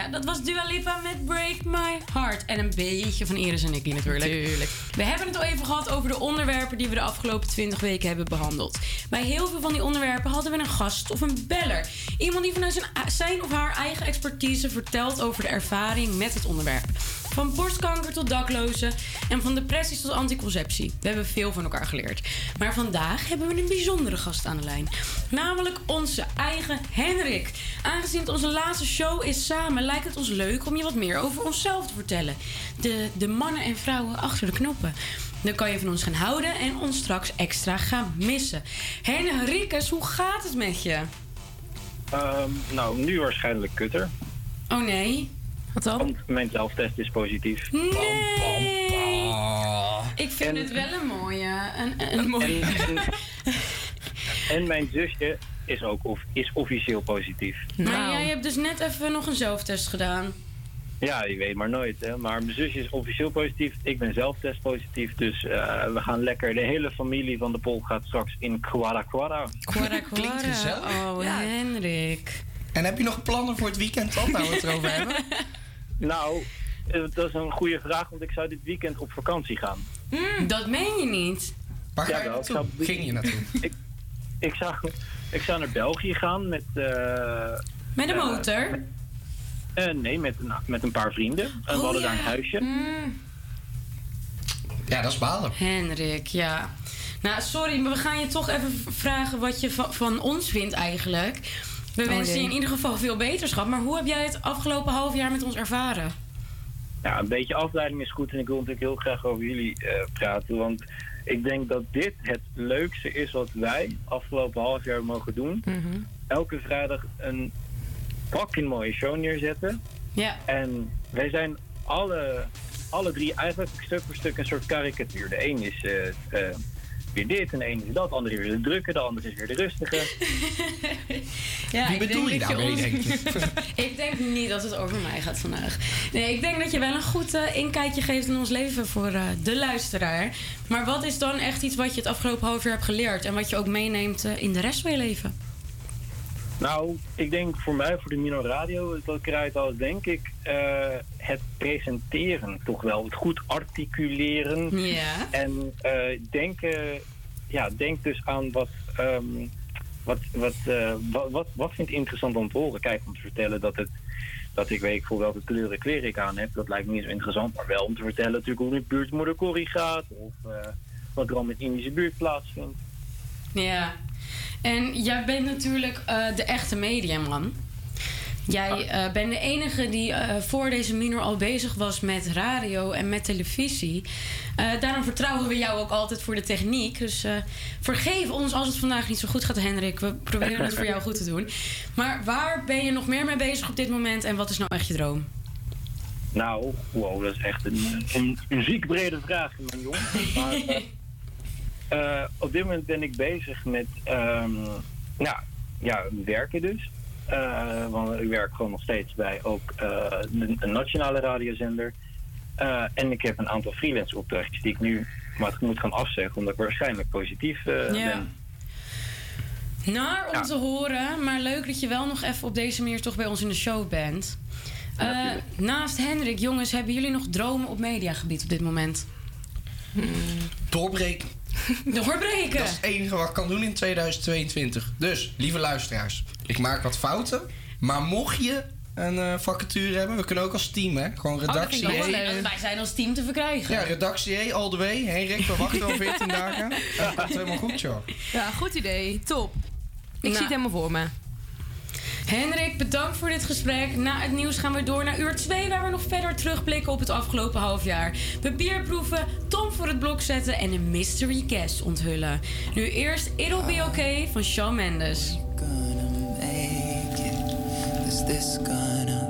Ja, dat was Dua Lipa met Break My Heart. En een beetje van Iris en Nicky natuurlijk. Tuurlijk. We hebben het al even gehad over de onderwerpen die we de afgelopen 20 weken hebben behandeld. Bij heel veel van die onderwerpen hadden we een gast of een beller. Iemand die vanuit zijn, zijn of haar eigen expertise vertelt over de ervaring met het onderwerp. Van borstkanker tot daklozen en van depressies tot anticonceptie. We hebben veel van elkaar geleerd. Maar vandaag hebben we een bijzondere gast aan de lijn. Namelijk onze eigen Henrik. Aangezien het onze laatste show is samen, lijkt het ons leuk om je wat meer over onszelf te vertellen. De, de mannen en vrouwen achter de knoppen. Dan kan je van ons gaan houden en ons straks extra gaan missen. Henrikus, hoe gaat het met je? Ehm, nou, nu waarschijnlijk kutter. Oh nee. Wat dan? Want mijn zelftest is positief. Nee. Ik vind het wel een mooie. Een, een mooie. En, en, en mijn zusje is ook of, is officieel positief. Maar jij hebt dus net even nog een zelftest gedaan. Ja, je weet maar nooit. Hè? Maar mijn zusje is officieel positief. Ik ben zelf test positief. Dus eh, we gaan lekker. De hele familie van de Pol gaat straks in Guadalajara. Klinkt gezellig. Oh, Henrik. En heb je nog plannen voor het weekend dan, waar we het erover hebben? Nou, eh, dat is een goede vraag, want ik zou dit weekend op vakantie gaan. Mm, dat meen je niet. Waar ga je Jawel, naartoe? ik zou- Ging je naartoe? Ik, ik, zou, ik zou naar België gaan met... eh, Met een eh, motor? eh, nee, met een, met een paar vrienden. En we hadden daar een huisje. Mm. Ja, dat is balen. Henrik, ja. Nou, sorry, maar we gaan je toch even vragen wat je va- van ons vindt eigenlijk. We Oh, wensen je in ieder geval veel beterschap. Maar hoe heb jij het afgelopen half jaar met ons ervaren? Ja, een beetje afleiding is goed en ik wil natuurlijk heel graag over jullie eh, praten. Want ik denk dat dit het leukste is wat wij afgelopen half jaar mogen doen. Elke vrijdag een fucking mooie show neerzetten. Ja. En wij zijn alle, alle drie eigenlijk stuk voor stuk een soort karikatuur. De een is eh, eh, weer dit en de een is dat. De andere is weer de drukke, de andere is weer de rustige. Ja, Wie ik bedoel denk je dat daarmee, ons- denk je? ik denk niet dat het over mij gaat vandaag. Nee, ik denk dat je wel een goed eh, inkijkje geeft in ons leven voor eh, de luisteraar. Maar wat is dan echt iets wat je het afgelopen half jaar hebt geleerd... en wat je ook meeneemt eh, in de rest van je leven? Nou, ik denk voor mij, voor de Mino Radio, dat ik eruit al denk ik eh, het presenteren toch wel. Het goed articuleren. Ja. En eh, denken, ja, denk dus aan wat, ehm, wat, wat, eh, wat, wat, wat vind ik interessant om te horen. Kijk, om te vertellen dat het dat ik weet voor welke kleuren kleren ik aan heb, dat lijkt me niet zo interessant. Maar wel om te vertellen natuurlijk hoe het buurtmoeder Corrie gaat. Of wat er al met Indische buurt plaatsvindt. Ja. En jij bent natuurlijk eh, de echte mediaman. Jij eh, bent de enige die eh, voor deze minor al bezig was met radio en met televisie. Eh, daarom vertrouwen we jou ook altijd voor de techniek. Dus eh, vergeef ons als het vandaag niet zo goed gaat, Hendrik. We proberen het voor jou goed te doen. Maar waar ben je nog meer mee bezig op dit moment en wat is nou echt je droom? Nou, wow, dat is echt een, een, een ziek brede vraag, mijn jongen. Maar eh, op dit moment ben ik bezig met ehm, nou, ja, werken dus. Eh, want ik werk gewoon nog steeds bij ook eh, een, een nationale radiozender. Eh, en ik heb een aantal freelance opdrachtjes die ik nu maar moet gaan afzeggen, omdat ik waarschijnlijk positief Ja. ben. Naar om te horen, maar leuk dat je wel nog even op deze manier toch bij ons in de show bent. Eh, naast Hendrik, jongens, hebben jullie nog dromen op mediagebied op dit moment? Doorbreken. Doorbreken? Dat is het enige wat ik kan doen in 2022. Dus, lieve luisteraars, ik maak wat fouten. Maar mocht je een eh, vacature hebben, we kunnen ook als team, hè? Gewoon Oh, dat vind redactie. ik ook wel leuk. Wij zijn als team te verkrijgen. Ja, redactie E, all the way. Henrik, we wachten al 14 dagen. Dat komt helemaal goed, joh. Ja, goed idee. Top. Ik zie het helemaal voor me. Hendrik, bedankt voor dit gesprek. Na het nieuws gaan we door naar uur 2, waar we nog verder terugblikken op het afgelopen half jaar. We bierproeven, Tom voor het blok zetten en een mystery guest onthullen. Nu eerst It'll Be Okay van Shawn Mendes. Is this gonna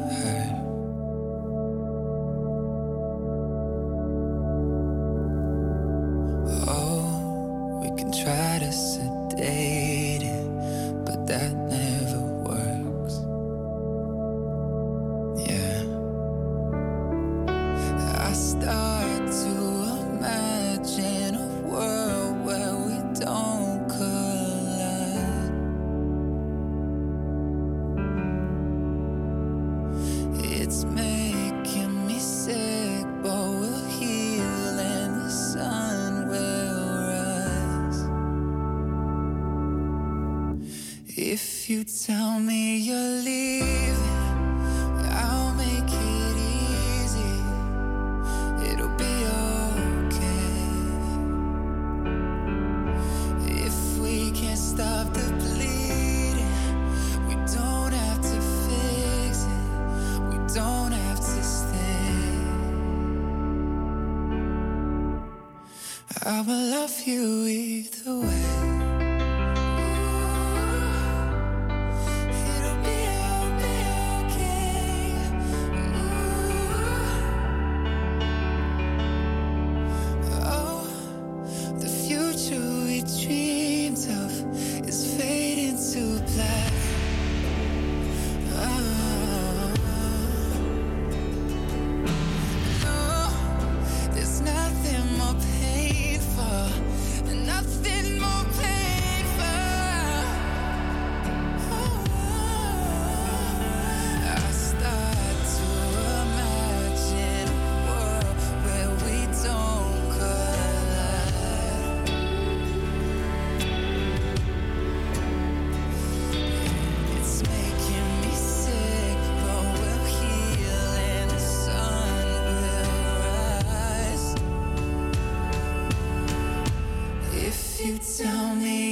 tell me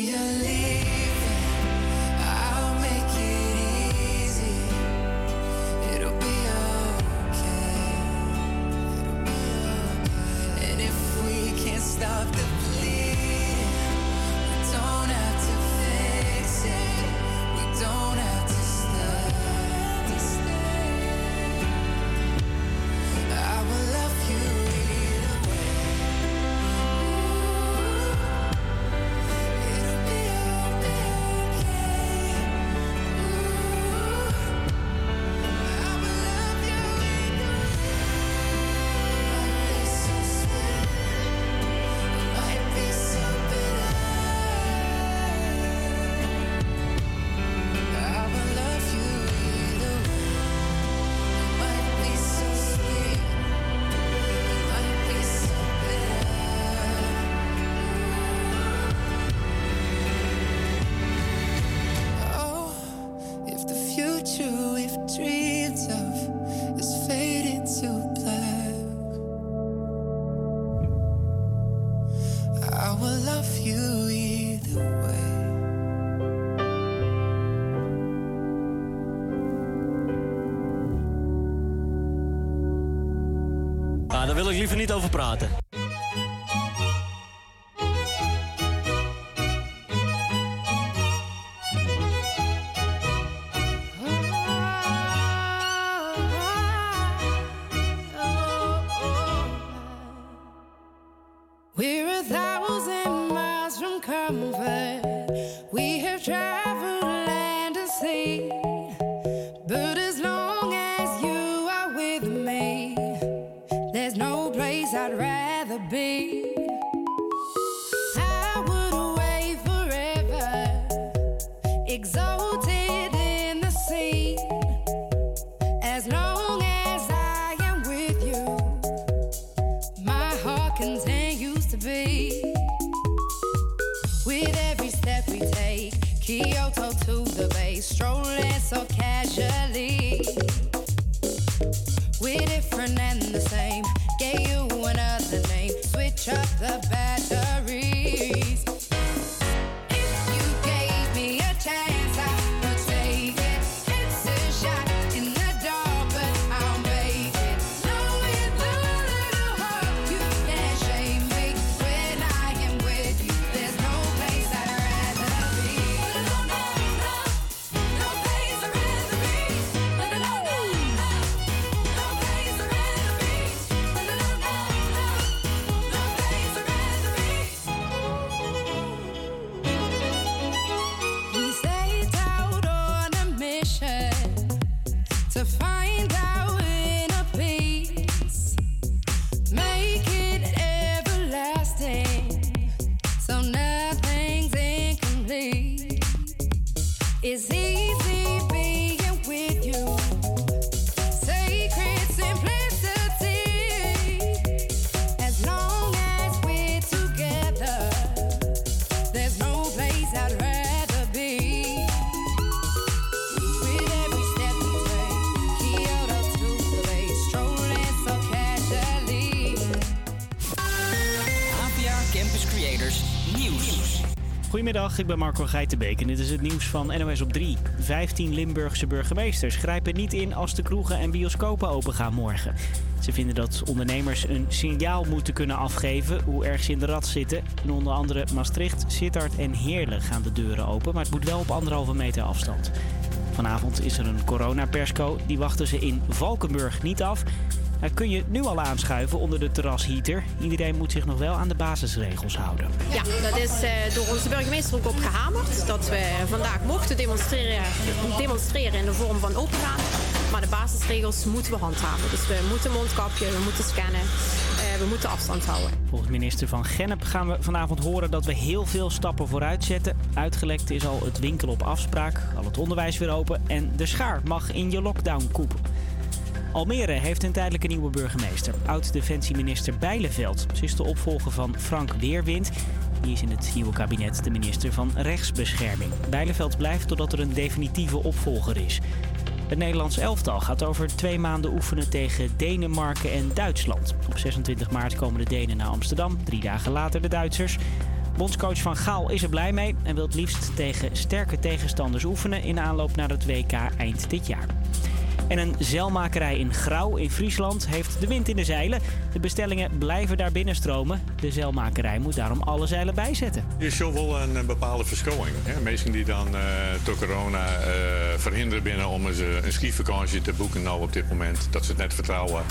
over praten. Goedemiddag, ik ben Marco Geitenbeek en dit is het nieuws van NOS op 3. 15 Limburgse burgemeesters grijpen niet in als de kroegen en bioscopen open gaan morgen. Ze vinden dat ondernemers een signaal moeten kunnen afgeven hoe erg ze in de rat zitten. In onder andere Maastricht, Sittard en Heerlen gaan de deuren open, maar het moet wel op anderhalve meter afstand. Vanavond is er een coronapersco, die wachten ze in Valkenburg niet af. Daar kun je nu al aanschuiven onder de terrasheater. Iedereen moet zich nog wel aan de basisregels houden. Ja, dat is eh, door onze burgemeester ook op gehamerd. Dat we vandaag mochten demonstreren, demonstreren in de vorm van opengaan. Maar de basisregels moeten we handhaven. Dus we moeten mondkapje, we moeten scannen, eh, we moeten afstand houden. Volgens minister Van Gennep gaan we vanavond horen dat we heel veel stappen vooruit zetten. Uitgelekt is al het winkel op afspraak, al het onderwijs weer open en de schaar mag in je lockdown koepen. Almere heeft een tijdelijke nieuwe burgemeester, oud-defensieminister Bijleveld. Ze is de opvolger van Frank Weerwind. Die is in het nieuwe kabinet de minister van Rechtsbescherming. Bijleveld blijft totdat er een definitieve opvolger is. Het Nederlands elftal gaat over twee maanden oefenen tegen Denemarken en Duitsland. Op 26 maart komen de Denen naar Amsterdam, drie dagen later de Duitsers. Bondscoach Van Gaal is er blij mee en wil het liefst tegen sterke tegenstanders oefenen in aanloop naar het WK eind dit jaar. En een zeilmakerij in Grauw in Friesland heeft de wind in de zeilen. De bestellingen blijven daar binnenstromen. De zeilmakerij moet daarom alle zeilen bijzetten. Je ziet wel een, een bepaalde verschoning. Hè? Mensen die dan eh, door corona eh, verhinderen binnen om eens, eh, een skivakantie te boeken nou op dit moment. Dat ze het net vertrouwen.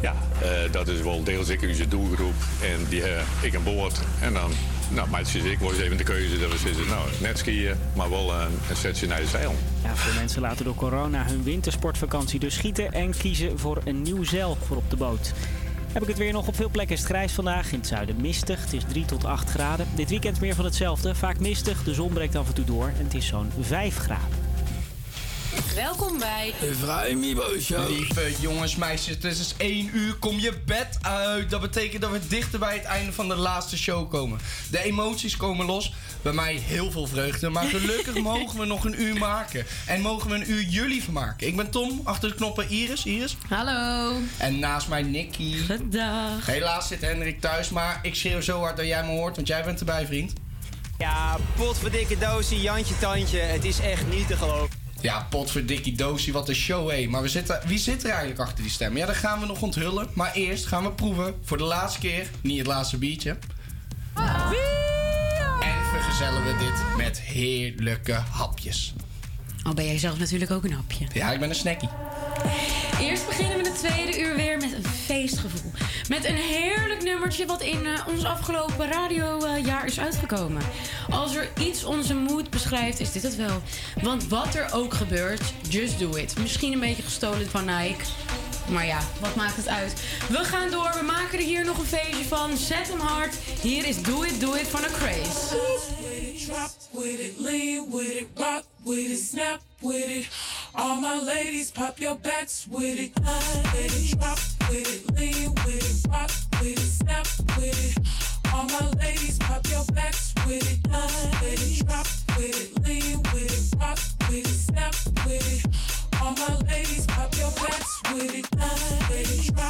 Ja, eh, dat is wel deels ik onze doelgroep. En die eh, ik aan boord. En dan, nou meisjes ik, wordt even de keuze dat we zitten. Nou, net skiën, maar wel een, een setje naar de zeil. Ja, veel mensen laten door corona hun wintersportvakantie dus schieten en kiezen voor een nieuw zeil voor op de boot. Heb ik het weer nog op veel plekken is het grijs vandaag. In het zuiden mistig. Het is 3 tot 8 graden. Dit weekend meer van hetzelfde. Vaak mistig. De zon breekt af en toe door. En het is zo'n 5 graden. Welkom bij Lieve jongens, meisjes, het is dus 1 uur. Kom je bed uit. Dat betekent dat we dichter bij het einde van de laatste show komen. De emoties komen los. Bij mij heel veel vreugde. Maar gelukkig mogen we nog een uur maken. En mogen we een uur jullie vermaken. Ik ben Tom, achter de knoppen Iris. Iris. Hallo. En naast mij Nicky. Dag. Helaas zit Hendrik thuis, maar ik schreeuw zo hard dat jij me hoort, want jij bent erbij, vriend. Ja, potverdikke doosie, Jantje Tandje. Het is echt niet te geloven. Ja, potverdikkie doosie, wat een show, hé. Maar we zitten, wie zit er eigenlijk achter die stem? Ja, dat gaan we nog onthullen. Maar eerst gaan we proeven, voor de laatste keer, niet het laatste biertje. En vergezellen we dit met heerlijke hapjes. Al ben jij zelf natuurlijk ook een hapje. Ja, ik ben een snackie. Eerst beginnen we het tweede uur weer met een feestgevoel. Met een heerlijk nummertje wat in eh, ons afgelopen radiojaar is uitgekomen. Als er iets onze moed beschrijft, is dit het wel. Want wat er ook gebeurt, just do it. Misschien een beetje gestolen van Nike. Maar ja, wat maakt het uit? We gaan door, we maken er hier nog een feestje van. Zet hem hard. Hier is Do It, Do It van a Craze. With it, with it, rock with it, snap with it. All my ladies, pop your backs with it. Let it drop with it, lean with it, rock with it, snap with it. All my ladies, pop your backs with it. Let it drop with it, lean with it, rock with it, snap with it. All my ladies, pop your backs with it. Let it drop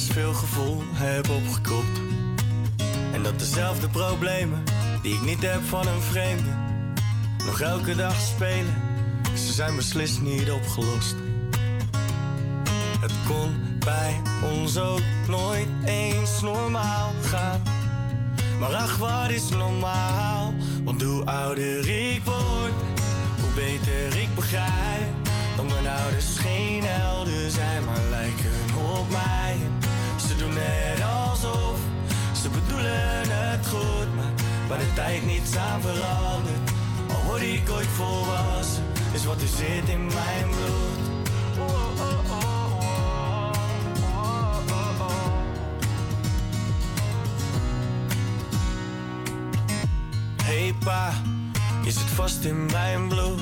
veel gevoel heb opgekropt. En dat dezelfde problemen die ik niet heb van een vreemde nog elke dag spelen, ze zijn beslist niet opgelost. Het kon bij ons ook nooit eens normaal gaan. Maar ach, wat is normaal? Want hoe ouder ik word, hoe beter ik begrijp dat mijn ouders geen tijd niets aan verandert. Al word ik ooit volwassen, is wat er zit in mijn bloed. Hey pa, je zit vast in mijn bloed.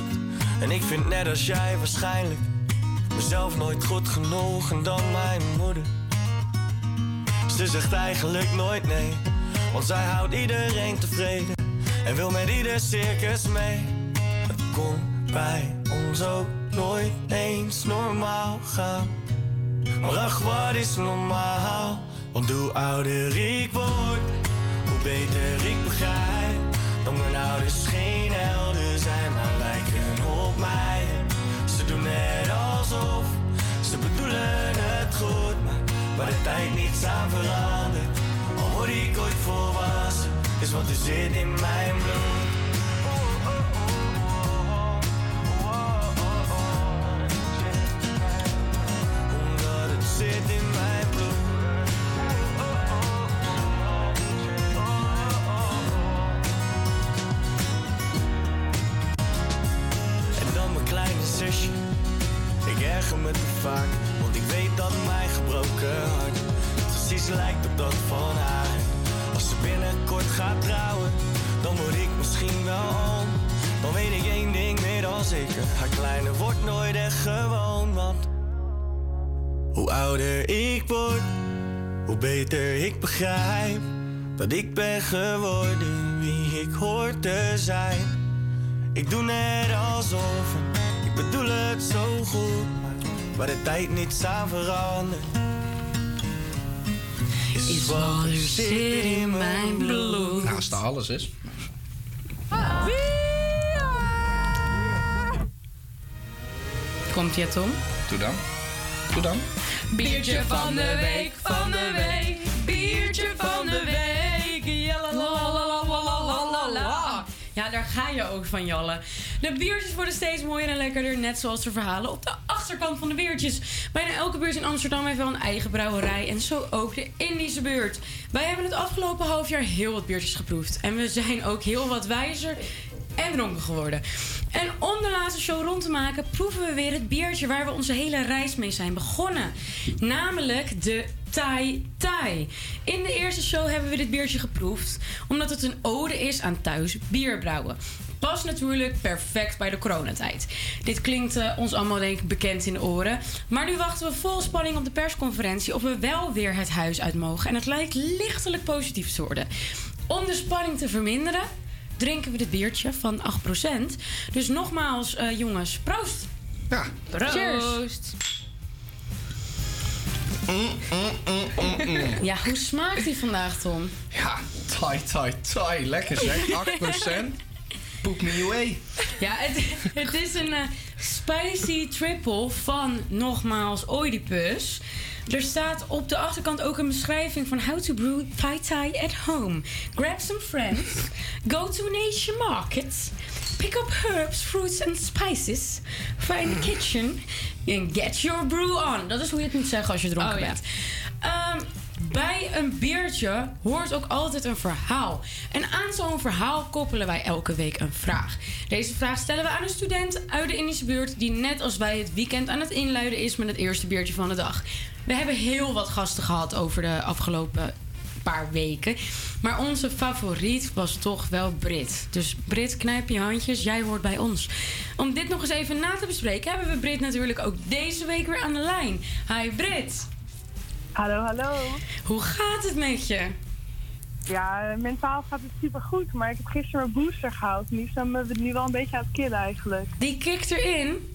En ik vind net als jij waarschijnlijk mezelf nooit goed genoeg en dan mijn moeder. Ze zegt eigenlijk nooit nee, zij houdt iedereen tevreden en wil met ieder circus mee. Het kon bij ons ook nooit eens normaal gaan. Maar ach, wat is normaal? Want hoe ouder ik word, hoe beter ik begrijp dat mijn ouders geen helden zijn, maar lijken op mij. Ze doen net alsof ze bedoelen het goed, maar waar de tijd niets aan verandert. Word ik ooit volwassen, is wat er zit in mijn bloed. Omdat het zit in mijn bloed. En dan mijn kleine zusje. Ik erger me te vaak, want ik weet dat mijn gebroken hart precies lijkt op dat van haar. Als ze binnenkort gaat trouwen, dan word ik misschien wel oom. Dan weet ik één ding meer dan zeker: haar kleine wordt nooit echt gewoon. Want hoe ouder ik word, hoe beter ik begrijp dat ik ben geworden wie ik hoor te zijn. Ik doe net alsof ik bedoel het zo goed, maar de tijd niets aan verandert. Is wat er zit in mijn bloed. Nou, dat alles is. Komt je Tom? Doe dan. Doe dan. Biertje van de week, van de week, Ja, daar ga je ook van, Jalle. De biertjes worden steeds mooier en lekkerder, net zoals de verhalen op de achterkant van de biertjes. Bijna elke beurs in Amsterdam heeft wel een eigen brouwerij en zo ook de Indische beurt. Wij hebben het afgelopen half jaar heel wat biertjes geproefd en we zijn ook heel wat wijzer en dronken geworden. En om de laatste show rond te maken, proeven we weer het biertje waar we onze hele reis mee zijn begonnen. Namelijk de Thai Thai. In de eerste show hebben we dit biertje geproefd, omdat het een ode is aan thuis bierbrouwen. Past natuurlijk perfect bij de coronatijd. Dit klinkt eh, ons allemaal denk ik bekend in de oren. Maar nu wachten we vol spanning op de persconferentie of we wel weer het huis uit mogen. En het lijkt lichtelijk positief te worden. Om de spanning te verminderen, drinken we dit biertje van 8%. Dus nogmaals, eh, jongens, proost! Ja. Proost! Ja, hoe smaakt die vandaag, Tom? Ja, Thai, Thai, Thai. Lekker zeg. 8%. Poep me away. Ja, het, het is een eh, spicy triple van nogmaals Oedipus. Er staat op de achterkant ook een beschrijving van how to brew Thai Thai at home. Grab some friends, go to an Asian market, pick up herbs, fruits and spices, find the kitchen and get your brew on. Dat is hoe je het moet zeggen als je dronken Oh, ja. bent. Ehm, bij een biertje hoort ook altijd een verhaal. En aan zo'n verhaal koppelen wij elke week een vraag. Deze vraag stellen we aan een student uit de Indische buurt... die net als wij het weekend aan het inluiden is met het eerste biertje van de dag. We hebben heel wat gasten gehad over de afgelopen paar weken. Maar onze favoriet was toch wel Brit. Dus Brit, knijp je handjes, jij hoort bij ons. Om dit nog eens even na te bespreken, hebben we Brit natuurlijk ook deze week weer aan de lijn. Hi Brit. Hallo, hallo. Hoe gaat het met je? Ja, mentaal gaat het super goed, maar ik heb gisteren mijn booster gehaald. Nu zijn we nu wel een beetje aan het killen eigenlijk. Die kikt erin?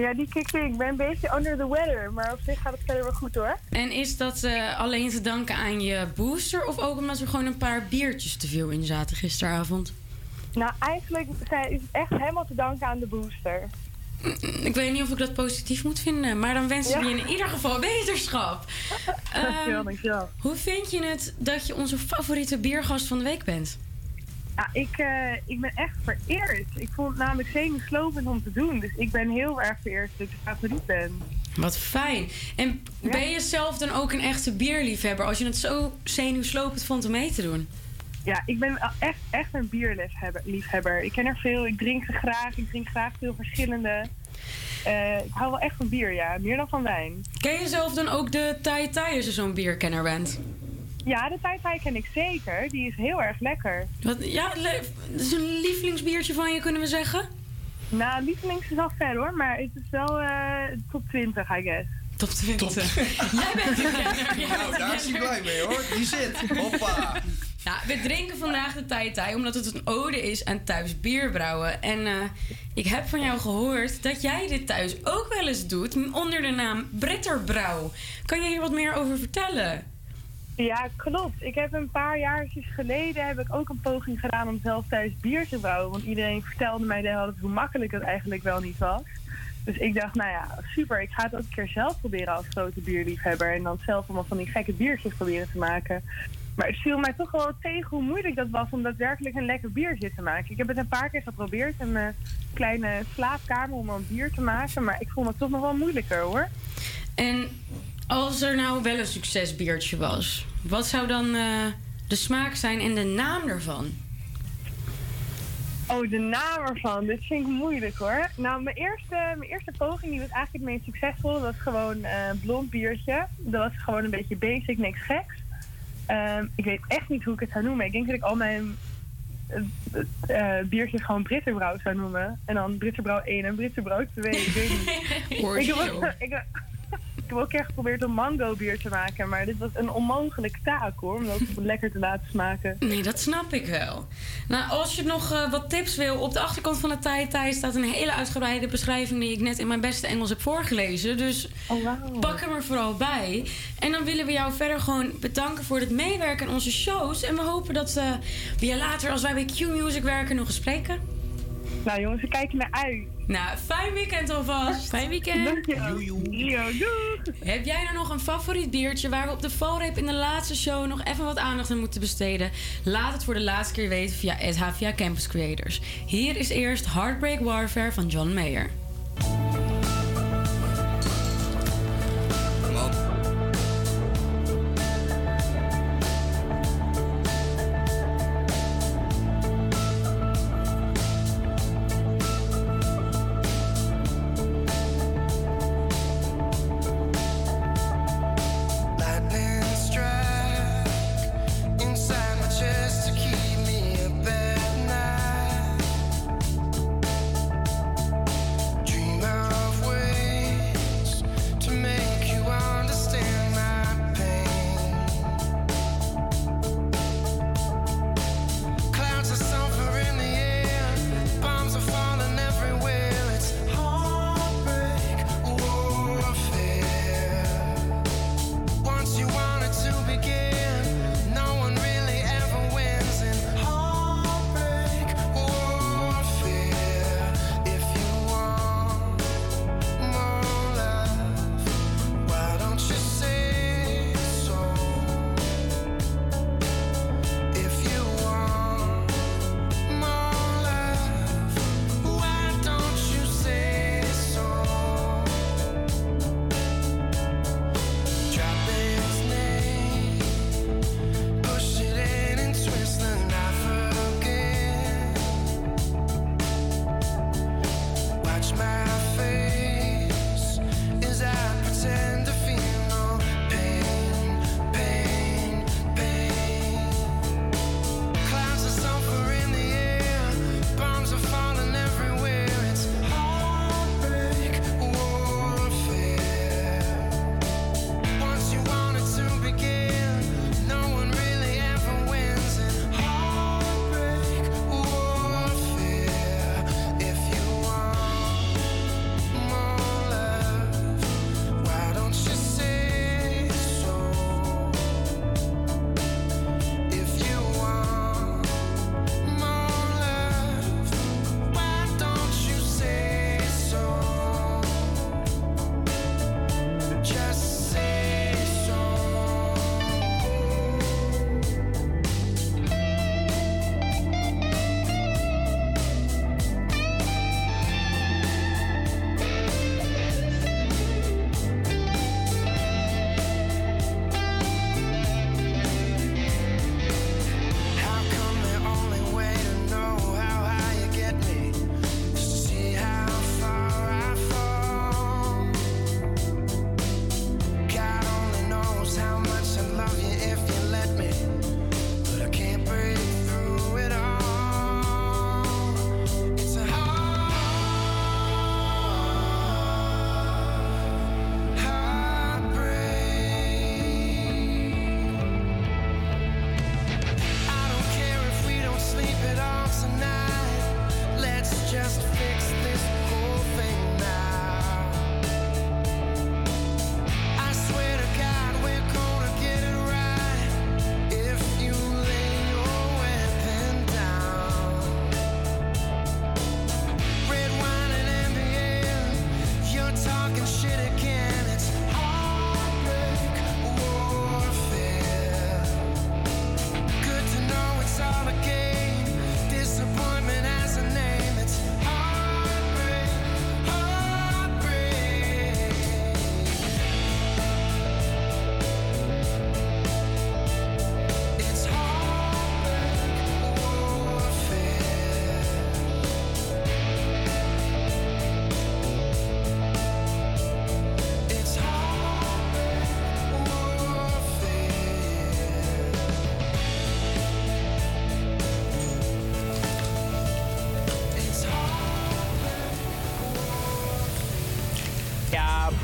Ja, die kikt erin. Ik ben een beetje under the weather, maar op zich gaat het verder wel goed hoor. En is dat eh, alleen te danken aan je booster of ook omdat er gewoon een paar biertjes te veel in zaten gisteravond? Nou, eigenlijk is het echt helemaal te danken aan de booster. Ik weet niet of ik dat positief moet vinden, maar dan wensen we Ja. je in ieder geval beterschap. Dankjewel, Ehm, dankjewel. hoe vind je het dat je onze favoriete biergast van de week bent? Ja, ik, eh, ik ben echt vereerd. Ik vond het namelijk zenuwslopend om te doen. Dus ik ben heel erg vereerd dat ik favoriet ben. Wat fijn. En ben je zelf dan ook een echte bierliefhebber als je het zo zenuwslopend vond om mee te doen? Ja, ik ben echt, echt een bierliefhebber. Ik ken er veel, ik drink ze graag. Ik drink graag veel verschillende. Eh, ik hou wel echt van bier, ja. Meer dan van wijn. Ken je zelf dan ook de Thai Thai als je zo'n bierkenner bent? Ja, de Thai ken ik zeker. Die is heel erg lekker. Wat, ja, le- dat is een lievelingsbiertje van je, kunnen we zeggen? Nou, lievelings is al ver hoor, maar het is wel eh, top 20, I guess. Top 20. Jij bent de kenner. Jij Nou, bent de daar is hij blij mee hoor. Die zit. Hoppa. Ja, we drinken vandaag de Thai Thai omdat het een ode is aan thuis bierbrouwen. En eh, ik heb van jou gehoord dat jij dit thuis ook wel eens doet onder de naam Britterbrouw. Kan je hier wat meer over vertellen? Ja, klopt. Ik heb een paar jaar geleden heb ik ook een poging gedaan om zelf thuis bier te brouwen. Want iedereen vertelde mij de hele hoe makkelijk het eigenlijk wel niet was. Dus ik dacht, nou ja, super. Ik ga het ook een keer zelf proberen als grote bierliefhebber. En dan zelf allemaal van die gekke biertjes proberen te maken. Maar het viel mij toch wel tegen hoe moeilijk dat was om daadwerkelijk een lekker biertje te maken. Ik heb het een paar keer geprobeerd in mijn kleine slaapkamer om een bier te maken. Maar ik vond het toch nog wel moeilijker hoor. En als er nou wel een succesbiertje was, wat zou dan eh, de smaak zijn en de naam ervan? Oh, de naam ervan. Dit vind ik moeilijk hoor. Nou, mijn eerste, mijn eerste poging die was eigenlijk het meest succesvol. Dat was gewoon eh, een blond biertje. Dat was gewoon een beetje basic, niks geks. Ehm, ik weet echt niet hoe ik het zou noemen. Ik denk dat ik al mijn eh, eh, biertjes gewoon Britterbrouw zou noemen. En dan Britterbrouw 1 en Britterbrouw 2. Ik weet niet. ik, heb ook, ik, heb- ik heb ook echt geprobeerd om mango bier te maken. Maar dit was een onmogelijke taak hoor. Om dat lekker te laten smaken. Nee, dat snap ik wel. Nou, als je nog eh, wat tips wil, op de achterkant van de Thai staat een hele uitgebreide beschrijving die ik net in mijn beste Engels heb voorgelezen. Dus pak hem er vooral bij. En dan willen we jou verder gewoon bedanken voor het meewerken aan onze shows. En we hopen dat eh, we je later, als wij bij Q-Music werken, nog eens spreken. Nou jongens, we kijken naar uit. Nou, fijn weekend alvast. Fijn weekend. Dankjewel. Heb jij nou nog een favoriet biertje waar we op de valreep in de laatste show nog even wat aandacht aan moeten besteden? Laat het voor de laatste keer weten via SHVA Campus Creators. Hier is eerst Heartbreak Warfare van John Mayer.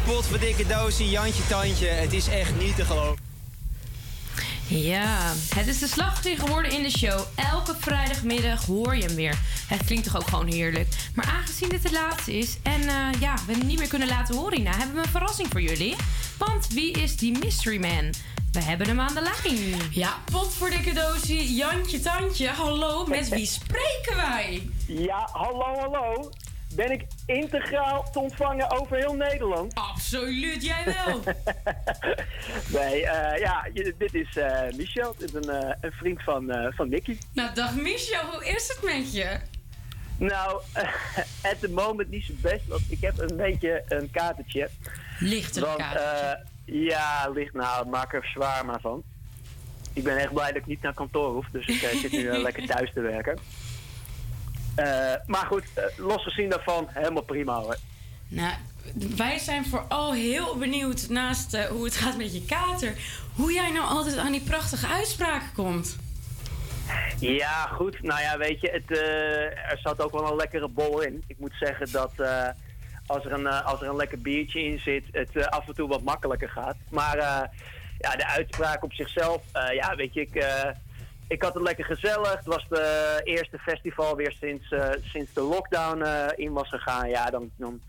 Potverdikke doosie, Jantje Tandje. Het is echt niet te geloven. Ja, het is de slagvlieg geworden in de show. Elke vrijdagmiddag hoor je hem weer. Het klinkt toch ook gewoon heerlijk. Maar aangezien dit het laatste is en eh, ja, we hem niet meer kunnen laten horen hierna, hebben we een verrassing voor jullie. Want wie is die mystery man? We hebben hem aan de lijn. Ja, pot voor dikke doosie, Jantje Tandje. Hallo, met wie spreken wij? Ja, hallo, hallo. Ben ik integraal te ontvangen over heel Nederland? Absoluut, jij wel. nee, eh, ja, dit is eh, Michel. Dit is een, eh, een vriend van, van Nicky. Nou, dag Michel, hoe is het met je? Nou, at the moment niet zo best, want ik heb een beetje een katertje. Ligt want, katertje? ja, ligt nou, maak er zwaar maar van. Ik ben echt blij dat ik niet naar kantoor hoef, dus ik zit nu lekker thuis te werken. Maar goed, eh, losgezien daarvan, helemaal prima hoor. Nou, wij zijn vooral heel benieuwd naast eh, hoe het gaat met je kater. Hoe jij nou altijd aan die prachtige uitspraken komt. Ja, goed. Nou ja, weet je, het, eh, er zat ook wel een lekkere bol in. Ik moet zeggen dat eh, als, er een, als er een lekker biertje in zit, het af en toe wat makkelijker gaat. Maar ja, de uitspraak op zichzelf, ja, weet je, ik, ik had het lekker gezellig. Het was de eerste festival weer sinds, sinds de lockdown in was gegaan. Ja, dan, dan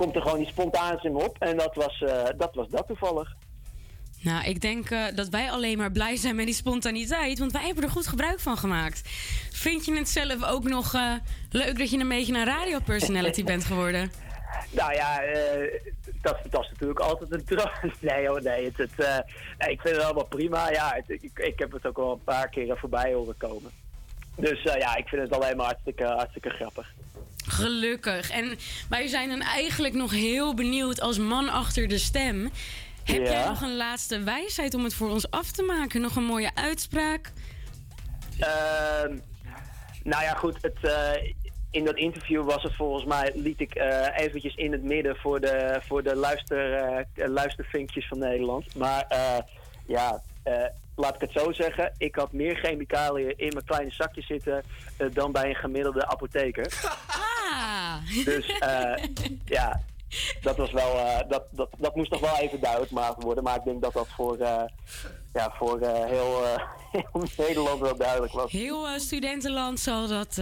komt er gewoon iets spontaans in me op. En dat was, eh, dat was dat toevallig. Nou, ik denk eh, dat wij alleen maar blij zijn met die spontaniteit, want wij hebben er goed gebruik van gemaakt. Vind je het zelf ook nog eh, leuk dat je een beetje een radiopersonality bent geworden? Nou ja, dat, dat is natuurlijk altijd een droom. Nee hoor, nee. Het, het, ik vind het allemaal prima. Ja, het- ik, ik heb het ook al een paar keren voorbij horen komen. Dus ja, ik vind het alleen maar hartstikke, hartstikke grappig. Gelukkig. En wij zijn dan eigenlijk nog heel benieuwd als man achter de stem. Heb Ja. jij nog een laatste wijsheid om het voor ons af te maken? Nog een mooie uitspraak? Ehm, nou ja, goed. Het, eh, in dat interview was het volgens mij, liet ik eh, eventjes in het midden voor de, voor de luister, eh, luistervinkjes van Nederland. Maar ja, laat ik het zo zeggen. Ik had meer chemicaliën in mijn kleine zakje zitten eh, dan bij een gemiddelde apotheker. Ah! Dus eh, ja, dat was wel, eh, dat, dat, dat moest nog wel even duidelijk gemaakt worden. Maar ik denk dat dat voor, ja, voor heel, heel Nederland wel duidelijk was. Heel studentenland zal dat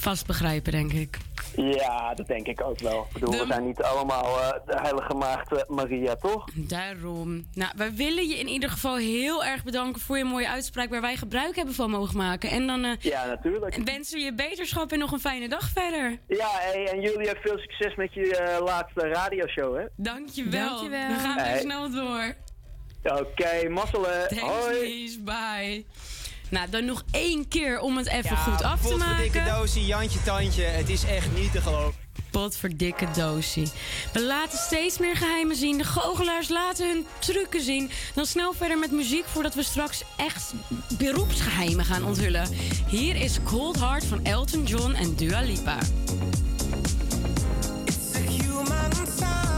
vast begrijpen, denk ik. Ja, dat denk ik ook wel. Ik bedoel, we zijn niet allemaal eh, de heilige maagd eh, Maria, toch? Daarom. Nou, wij willen je in ieder geval heel erg bedanken voor je mooie uitspraak waar wij gebruik hebben van mogen maken. En dan eh, Ja, natuurlijk. wensen we je beterschap en nog een fijne dag verder. Ja, hey, en jullie hebben veel succes met je laatste radioshow, hè? Dankjewel. Dankjewel. We gaan weer snel door. Oké, mazzelen. Thanks, Hoi. Lies. Bye. Nou, dan nog één keer om het even goed af te potverdikke maken. doosie, Jantje Tandje. Het is echt niet te geloven. Pot voor dikke doosie. We laten steeds meer geheimen zien. De goochelaars laten hun trucken zien. Dan snel verder met muziek voordat we straks echt beroepsgeheimen gaan onthullen. Hier is Cold Heart van Elton John en Dua Lipa. It's a human sign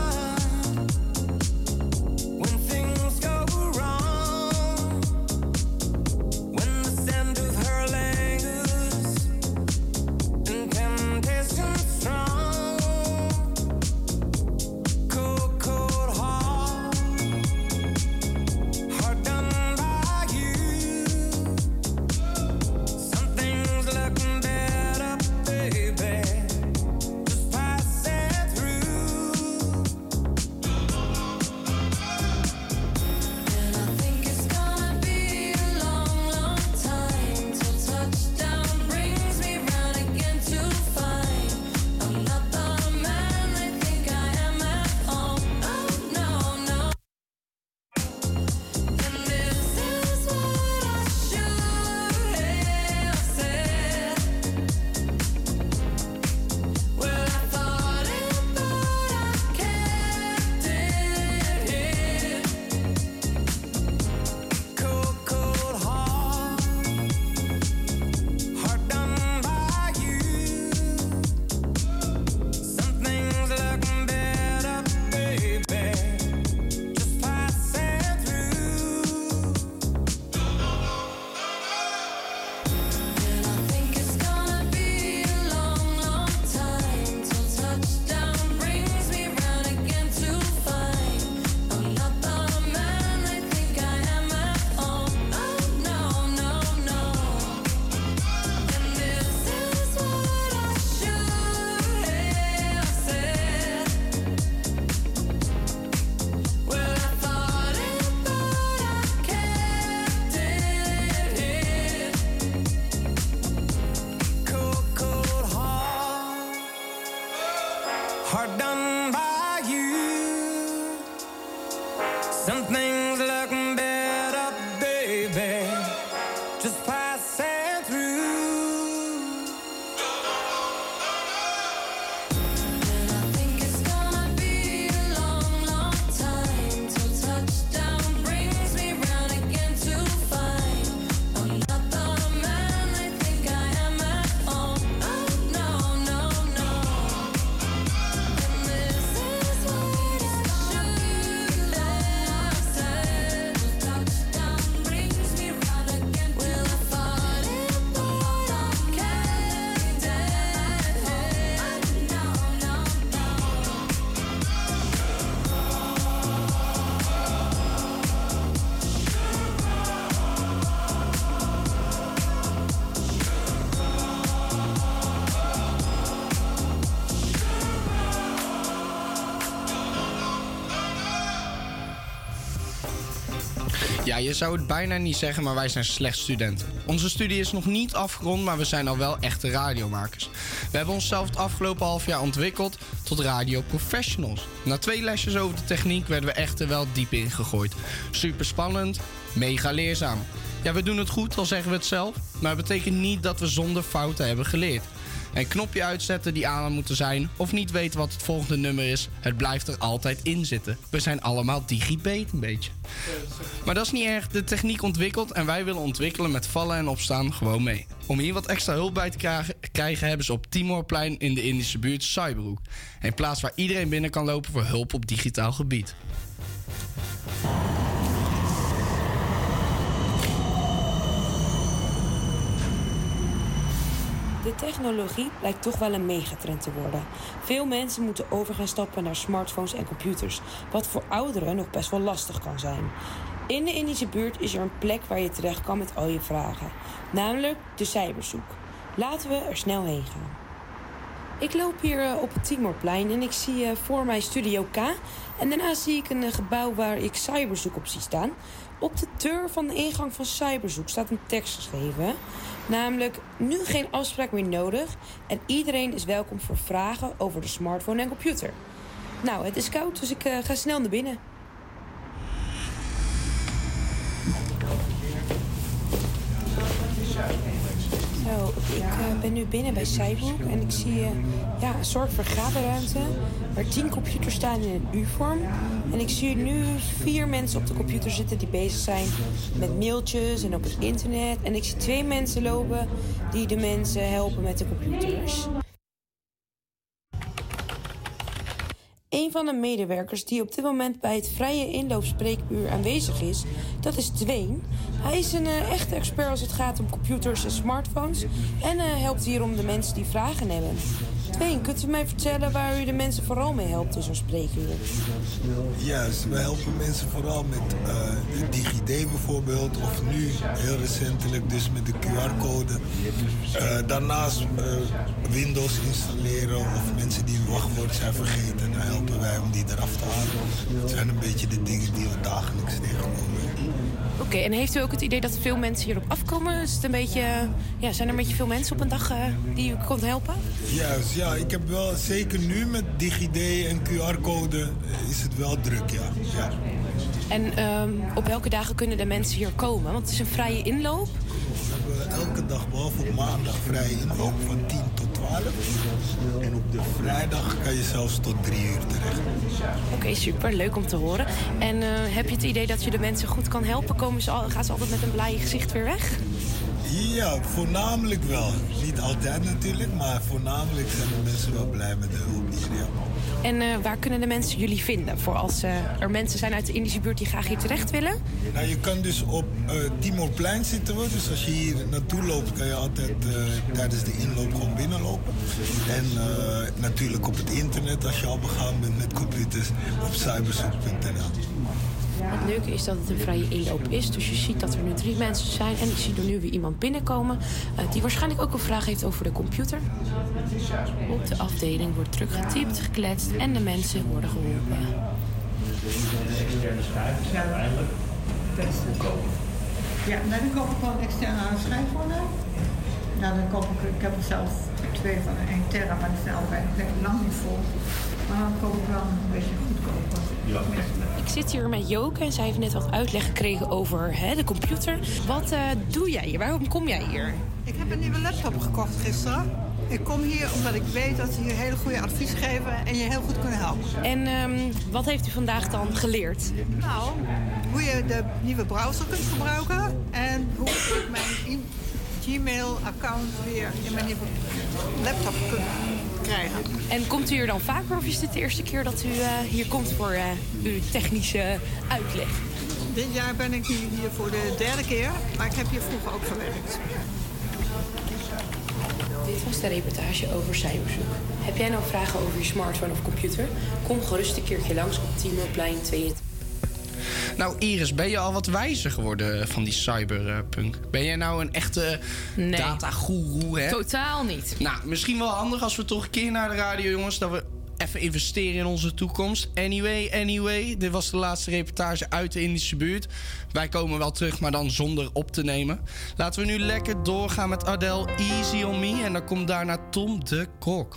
Je zou het bijna niet zeggen, maar wij zijn slecht studenten. Onze studie is nog niet afgerond, maar we zijn al wel echte radiomakers. We hebben onszelf het afgelopen half jaar ontwikkeld tot radioprofessionals. Na twee lesjes over de techniek werden we echt er wel diep in gegooid. Super spannend, mega leerzaam. Ja, we doen het goed, al zeggen we het zelf, maar het betekent niet dat we zonder fouten hebben geleerd. Een knopje uitzetten die aan moeten zijn, of niet weten wat het volgende nummer is, het blijft er altijd in zitten. We zijn allemaal digibeet een beetje. Maar dat is niet erg, de techniek ontwikkelt en wij willen ontwikkelen met vallen en opstaan gewoon mee. Om hier wat extra hulp bij te krijgen, krijgen hebben ze op Timorplein in de Indische buurt Cyberhoek. Een plaats waar iedereen binnen kan lopen voor hulp op digitaal gebied. De technologie lijkt toch wel een megatrend te worden. Veel mensen moeten over gaan stappen naar smartphones en computers, wat voor ouderen nog best wel lastig kan zijn. In de Indische buurt is er een plek waar je terecht kan met al je vragen, namelijk de cyberzoek. Laten we er snel heen gaan. Ik loop hier eh, op het Timorplein en ik zie eh, voor mij Studio K. En daarna zie ik een eh, gebouw waar ik Cyberzoek op zie staan. Op de deur van de ingang van Cyberzoek staat een tekst geschreven. Namelijk, nu geen afspraak meer nodig en iedereen is welkom voor vragen over de smartphone en computer. Nou, het is koud, dus ik eh, ga snel naar binnen. Zo, ik eh, ben nu binnen bij Cyborg en ik zie eh, ja, een soort vergaderruimte waar tien computers staan in een U-vorm. En ik zie nu vier mensen op de computer zitten die bezig zijn met mailtjes en op het internet. En ik zie twee mensen lopen die de mensen helpen met de computers. Een van de medewerkers die op dit moment bij het vrije inloopspreekuur aanwezig is, dat is Dwayne. Hij is een eh, echte expert als het gaat om computers en smartphones en eh, helpt hierom de mensen die vragen hebben. Dwayne, kunt u mij vertellen waar u de mensen vooral mee helpt in zo'n spreekuur? Juist, we helpen mensen vooral met eh, de DigiD bijvoorbeeld, of nu heel recentelijk dus met de QR-code. Eh, daarnaast eh, Windows installeren of mensen die hun wachtwoord zijn vergeten, dan helpen wij om die eraf te halen. Het zijn een beetje de dingen die we dagelijks tegenkomen. Oké, en heeft u ook het idee dat veel mensen hierop afkomen? Is het een beetje, ja, zijn er een beetje veel mensen op een dag eh, die u kon helpen? Juist, ja, ik heb wel, zeker nu met DigiD en QR-code eh, is het wel druk, ja. ja. En ehm, op welke dagen kunnen de mensen hier komen? Want het is een vrije inloop. We hebben elke dag, behalve op maandag, vrij inloop van 10 tot 12. En op de vrijdag kan je zelfs tot 3 uur terecht. Oké, super. Leuk om te horen. En eh, heb je het idee dat je de mensen goed kan helpen? Komen ze al, gaan ze altijd met een blij gezicht weer weg? Ja, voornamelijk wel. Niet altijd natuurlijk, maar voornamelijk zijn de mensen wel blij met de hulp hier. Ja. En eh, waar kunnen de mensen jullie vinden? Voor als eh, er mensen zijn uit de Indische buurt die graag hier terecht willen? Nou, je kan dus op eh Timorplein zitten we. Dus als je hier naartoe loopt, kan je altijd eh, tijdens de inloop gewoon binnenlopen. En eh, natuurlijk op het internet als je al begaan bent met computers op cyberzoek.nl. Het leuke is dat het een vrije inloop is. Dus je ziet dat er nu drie mensen zijn. En ik zie er nu weer iemand binnenkomen. eh, die waarschijnlijk ook een vraag heeft over de computer. Op de afdeling wordt druk getypt, gekletst en de mensen worden geholpen. Ja, nou, dan koop ik wel een externe schijf voor. Nou, dan koop ik, ik heb er zelf twee van een 1 terra, maar die zijn allebei lang niet vol. Maar dan koop ik wel een beetje goedkoper. Ja. Ik zit hier met Joke en zij heeft net wat uitleg gekregen over hè, de computer. Wat eh, doe jij hier? Waarom kom jij hier? Ik heb een nieuwe laptop gekocht gisteren. Ik kom hier omdat ik weet dat ze hier hele goede advies geven en je heel goed kunnen helpen. En ehm, wat heeft u vandaag dan geleerd? Nou, hoe je de nieuwe browser kunt gebruiken en hoe ik mijn Gmail-account weer in mijn nieuwe laptop kan krijgen. En komt u hier dan vaker of is dit de eerste keer dat u eh, hier komt voor eh, uw technische uitleg? Dit jaar ben ik nu hier voor de derde keer, maar ik heb hier vroeger ook gewerkt. Dit was de reportage over cyberzoek. Heb jij nou vragen over je smartphone of computer? Kom gerust een keertje langs op Tiemelplein 22. Nou, Iris, ben je al wat wijzer geworden van die cyberpunk? Ben jij nou een echte Nee. datagoeroe, hè? Totaal niet. Nou, misschien wel handig als we toch een keer naar de radio, jongens, dat we even investeren in onze toekomst. Anyway, anyway, dit was de laatste reportage uit de Indische buurt. Wij komen wel terug, maar dan zonder op te nemen. Laten we nu lekker doorgaan met Adele Easy on Me. En dan komt daarna Tom de Kok.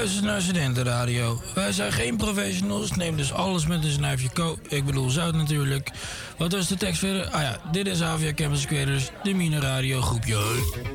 Luistert naar Studentenradio. Wij zijn geen professionals, neem dus alles met een snuifje ko. Ik bedoel zout natuurlijk. Wat was de tekst verder? Ah ja, dit is Avia Campus Creators, de Mine Radio groepje.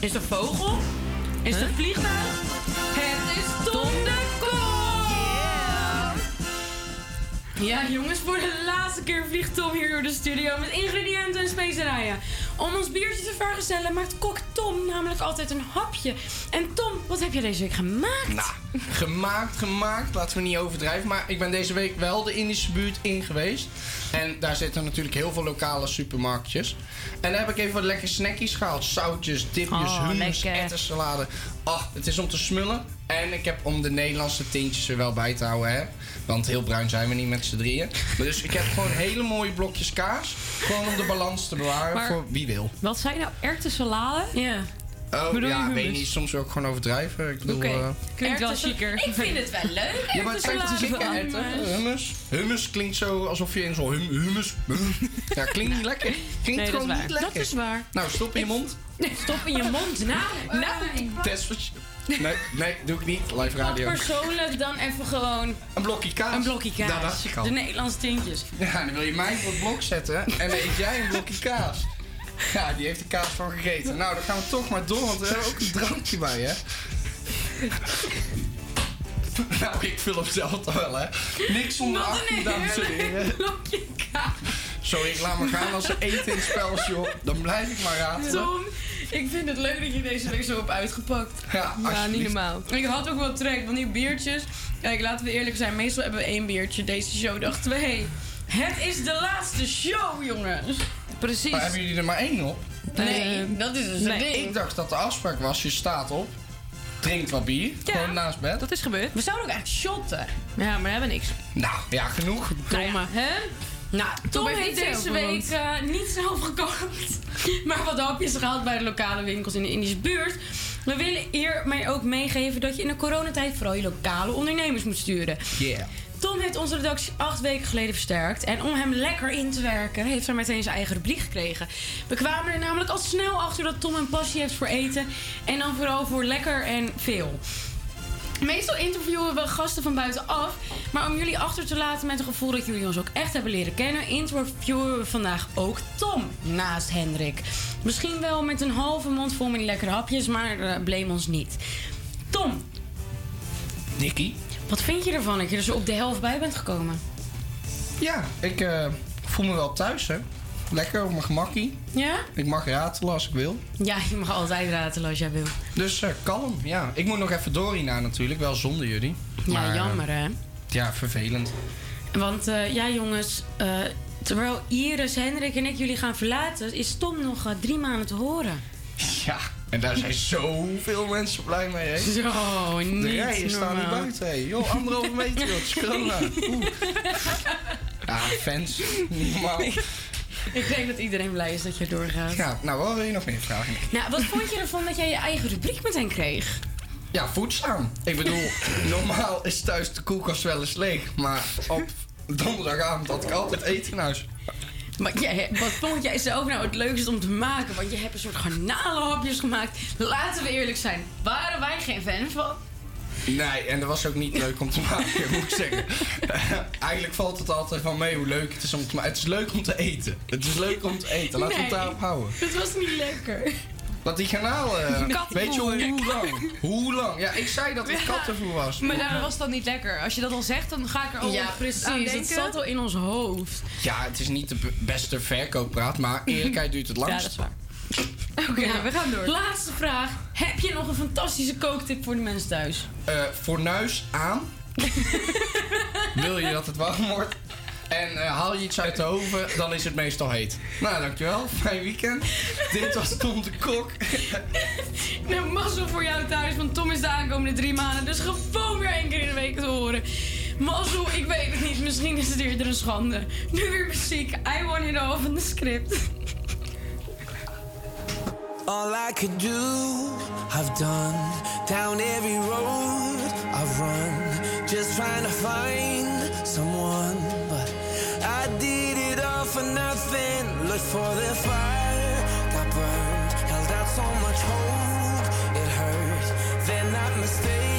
Is een vogel? Is het een vliegtuig? Het is Tom de Kom! Ja, jongens, voor de laatste keer vliegt Tom hier door de studio met ingrediënten en specerijen. Om ons biertje te vergezellen maakt kok Tom namelijk altijd een hapje. En Tom, wat heb je deze week gemaakt? Nou, gemaakt, gemaakt. Laten we niet overdrijven. Maar ik ben deze week wel de Indische buurt in geweest. En daar zitten natuurlijk heel veel lokale supermarktjes. En daar heb ik even wat lekkere snackies gehaald. Zoutjes, dipjes, Oh, hummus, lekker. ettersalade. Ach, het is om te smullen. En ik heb om de Nederlandse tintjes er wel bij te houden. Hè? Want heel bruin zijn we niet met z'n drieën. Dus ik heb gewoon hele mooie blokjes kaas. Gewoon om de balans te bewaren Maar- voor wie wil. Wat zijn nou erwtensalade? Ja. Oh, Bedoel je ja, weet niet. Soms wil ik gewoon overdrijven. Ik bedoel... Eh, Klinkt wel chiquer. Ik vind het wel leuk. Ja, maar het erwtensalade. kikkererwten. Hummus. Hummus klinkt zo alsof je in zo'n hum hummus... Ja, klinkt niet lekker. Klinkt Nee, gewoon niet lekker. Dat is waar. Nou, stop in je mond. Stop in je mond. Nou, nou. Test wat je- Nee, nee, doe ik niet. Live radio. Persoonlijk dan even gewoon Een blokje kaas. een blokje kaas. Dat dacht ik al. De Nederlandse tintjes. Ja, dan wil je mij op het blok zetten en dan eet jij een blokje kaas. Ja, die heeft de kaas van gegeten. Nou, dan gaan we toch maar door, want we hebben ook een drankje bij, hè? Nou, ik vul hem zelf toch wel, hè? Niks zonder 18, dames en heerlijk heren. blokje kaas. Sorry, ik laat me gaan als er eten in het spel is, joh. Dan blijf ik maar raden. Tom, ik vind het leuk dat je deze week zo hebt uitgepakt. Ja, alsjeblieft. Ik had ook wel trek van die biertjes. Kijk, laten we eerlijk zijn. Meestal hebben we één biertje. Deze show dachten we, hé, het is de laatste show, jongens. Precies. Maar hebben jullie er maar één op? Nee, dat is dus een ding. Ik dacht dat de afspraak was, je staat op, drinkt wat bier, gewoon naast bed. Dat is gebeurd. We zouden ook echt shotten. Ja, maar we hebben niks. Nou, ja, genoeg. Domme. Hè? Nou, Tom heeft heeft deze week eh, niet zelf gekookt. Maar wat hapjes gehaald bij de lokale winkels in de Indische buurt. We willen hiermee ook meegeven dat je in de coronatijd vooral je lokale ondernemers moet sturen. Yeah. Tom heeft onze redactie acht weken geleden versterkt. En om hem lekker in te werken, heeft hij meteen zijn eigen rubriek gekregen. We kwamen er namelijk al snel achter dat Tom een passie heeft voor eten. En dan vooral voor lekker en veel. Meestal interviewen we gasten van buitenaf. Maar om jullie achter te laten met het gevoel dat jullie ons ook echt hebben leren kennen, interviewen we vandaag ook Tom naast Hendrik. Misschien wel met een halve mond vol met lekkere hapjes, maar uh, bleem ons niet. Tom, Nicky? Wat vind je ervan dat je er zo op de helft bij bent gekomen? Ja, ik eh, voel me wel thuis, hè. Lekker op mijn gemakkie. Ja? Ik mag ratelen als ik wil. Ja, je mag altijd ratelen als jij wil. Dus eh, kalm, ja. Ik moet nog even door hierna natuurlijk, wel zonder jullie. Ja, Maar, eh, jammer hè. Ja, vervelend. Want ja, jongens, terwijl Iris, Hendrik en ik jullie gaan verlaten, is Tom nog drie maanden te horen. Ja, en daar zijn zoveel mensen blij mee, hè. Zo, niet De rijen staan niet normaal. buiten, hè. Joh, anderhalve meter, joh. Het is corona. Oeh. Ja, fans. Normaal. Ik denk dat iedereen blij is dat je doorgaat. Ja, nou, wat wil je nog meer vragen? Nou, wat vond je ervan dat jij je eigen rubriek meteen kreeg? Ja, voedzaam. Ik bedoel, normaal is thuis de koelkast wel eens leeg. Maar op donderdagavond had ik altijd eten in huis. Maar jij, wat vond jij zelf nou het leukste om te maken? Want je hebt een soort garnalenhapjes gemaakt. Laten we eerlijk zijn, waren wij geen fan van? Nee, en dat was ook niet leuk om te maken, moet ik zeggen. Eigenlijk valt het altijd van mee hoe leuk het is om te maken. Het is leuk om te eten. Het is leuk om te eten. Laten we het daarop houden. Het was niet lekker. Dat die garnalen... Kattenvoer. weet je hoe lang? Hoe lang? Ja, ik zei dat het Ja. kattenvoer was. Maar daar was dat niet lekker. Als je dat al zegt, dan ga ik er al Ja, aan precies. denken. Het zat al in ons hoofd. Ja, het is niet de beste verkooppraat, maar eerlijkheid duurt het langst. Ja, dat is waar. Oké, we gaan door. Laatste vraag. Heb je nog een fantastische kooktip voor de mensen thuis? Eh, fornuis aan. Wil je dat het warm wordt? En eh, haal je iets uit de oven, dan is het meestal heet. Nou, dankjewel. Fijn weekend. Dit was Tom de Kok. Nou, mazzel voor jou thuis, want Tom is de aankomende drie maanden. Dus gewoon weer één keer in de week te horen. Mazzel, ik weet het niet. Misschien is het eerder een schande. Nu weer muziek. I want it all van de script. All I could do, I've done. Down every road I've run. Just trying to find someone. All for nothing. Looked for the fire, got burned. Held out so much hope, it hurt. They're not mistakes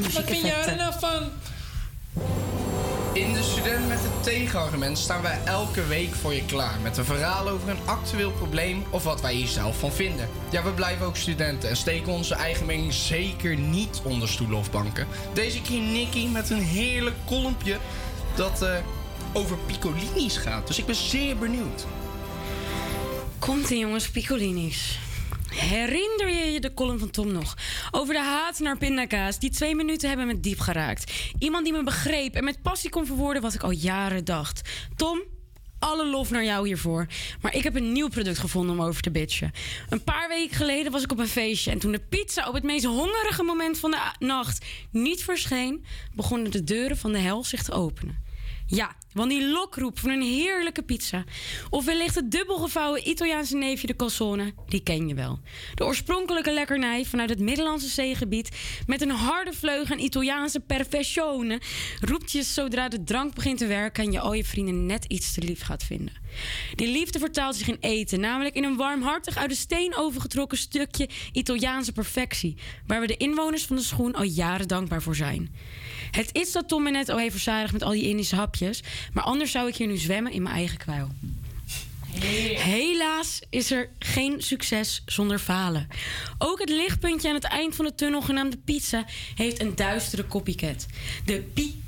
Wat vind jij er nou van? In de student met het tegenargument staan wij elke week voor je klaar. Met een verhaal over een actueel probleem of wat wij hier zelf van vinden. Ja, we blijven ook studenten en steken onze eigen mening zeker niet onder stoelen of banken. Deze keer Nicky met een heerlijk kolompje dat eh, over picolini's gaat. Dus ik ben zeer benieuwd. Komt ie jongens, Picolini's. Herinner je je de column van Tom nog? Over de haat naar pindakaas die twee minuten hebben me diep geraakt. Iemand die me begreep en met passie kon verwoorden wat ik al jaren dacht. Tom, alle lof naar jou hiervoor. Maar ik heb een nieuw product gevonden om over te bitchen. Een paar weken geleden was ik op een feestje. En toen de pizza op het meest hongerige moment van de nacht niet verscheen, begonnen de deuren van de hel zich te openen. Ja, want die lokroep van een heerlijke pizza. Of wellicht het dubbelgevouwen Italiaanse neefje de calzone, die ken je wel. De oorspronkelijke lekkernij vanuit het Middellandse zeegebied... met een harde vleug en Italiaanse perfectione... roept je zodra de drank begint te werken... en je al je vrienden net iets te lief gaat vinden. Die liefde vertaalt zich in eten, namelijk in een warmhartig uit de steen overgetrokken stukje Italiaanse perfectie, waar we de inwoners van de schoen al jaren dankbaar voor zijn. Het is dat Tom me net al heeft verzadigd met al die Indische hapjes, maar anders zou ik hier nu zwemmen in mijn eigen kwijl. Helaas is er geen succes zonder falen. Ook het lichtpuntje aan het eind van de tunnel, genaamd de pizza, heeft een duistere copycat. De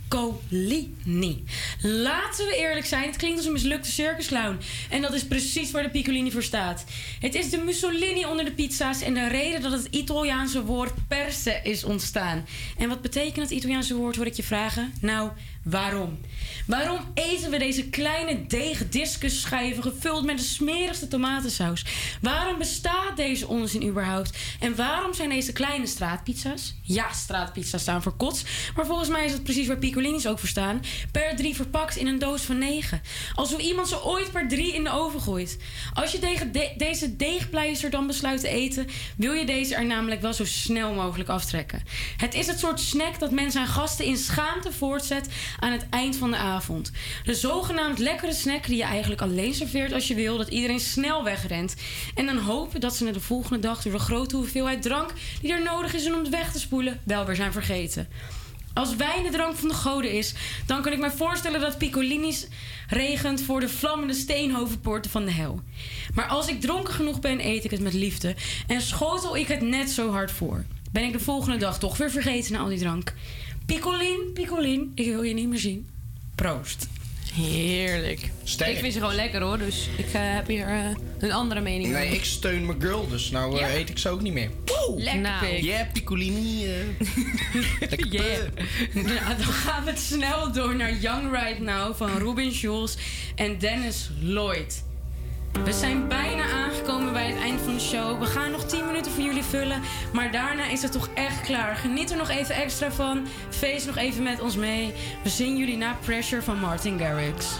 Piccolini. Laten we eerlijk zijn, het klinkt als een mislukte circusclown. En dat is precies waar de Piccolini voor staat. Het is de Mussolini onder de pizza's en de reden dat het Italiaanse woord perse is ontstaan. En wat betekent het Italiaanse woord, hoor ik je vragen? Nou, waarom? Waarom eten we deze kleine deeg discusschijven gevuld met de smerigste tomatensaus? Waarom bestaat deze onzin überhaupt? En waarom zijn deze kleine straatpizza's? Ja, straatpizza's staan voor kots. Maar volgens mij is dat precies waar Ook voor staan. Per drie verpakt in een doos van negen. Alsof iemand ze ooit per drie in de oven gooit. Als je tegen de- deze deegpleister dan besluit te eten... wil je deze er namelijk wel zo snel mogelijk aftrekken. Het is het soort snack dat men zijn gasten in schaamte voortzet... aan het eind van de avond. De zogenaamd lekkere snack die je eigenlijk alleen serveert als je wil... dat iedereen snel wegrent. En dan hopen dat ze de volgende dag... door de grote hoeveelheid drank die er nodig is om het weg te spoelen... wel weer zijn vergeten. Als wijn de drank van de goden is, dan kan ik me voorstellen dat Piccolini's regent voor de vlammende steenhovenpoorten van de hel. Maar als ik dronken genoeg ben, eet ik het met liefde en schotel ik het net zo hard voor. Ben ik de volgende dag toch weer vergeten na al die drank. Piccolin, Piccolin, ik wil je niet meer zien. Proost. Heerlijk. Sterk. Ik vind ze gewoon lekker hoor, dus ik eh, heb hier eh, een andere mening. Nee, over. ik steun mijn girl, dus nou Ja. eet ik ze ook niet meer. Lekker Nou. pik. Yeah, Piccolini. lekker Yeah. Ja, dan gaan we snel door naar Young Right Now van Robin Schulz en Dennis Lloyd. We zijn bijna aangekomen bij het eind van de show. We gaan nog 10 minuten voor jullie vullen. Maar daarna is het toch echt klaar. Geniet er nog even extra van. Feest nog even met ons mee. We zien jullie na Pressure van Martin Garrix.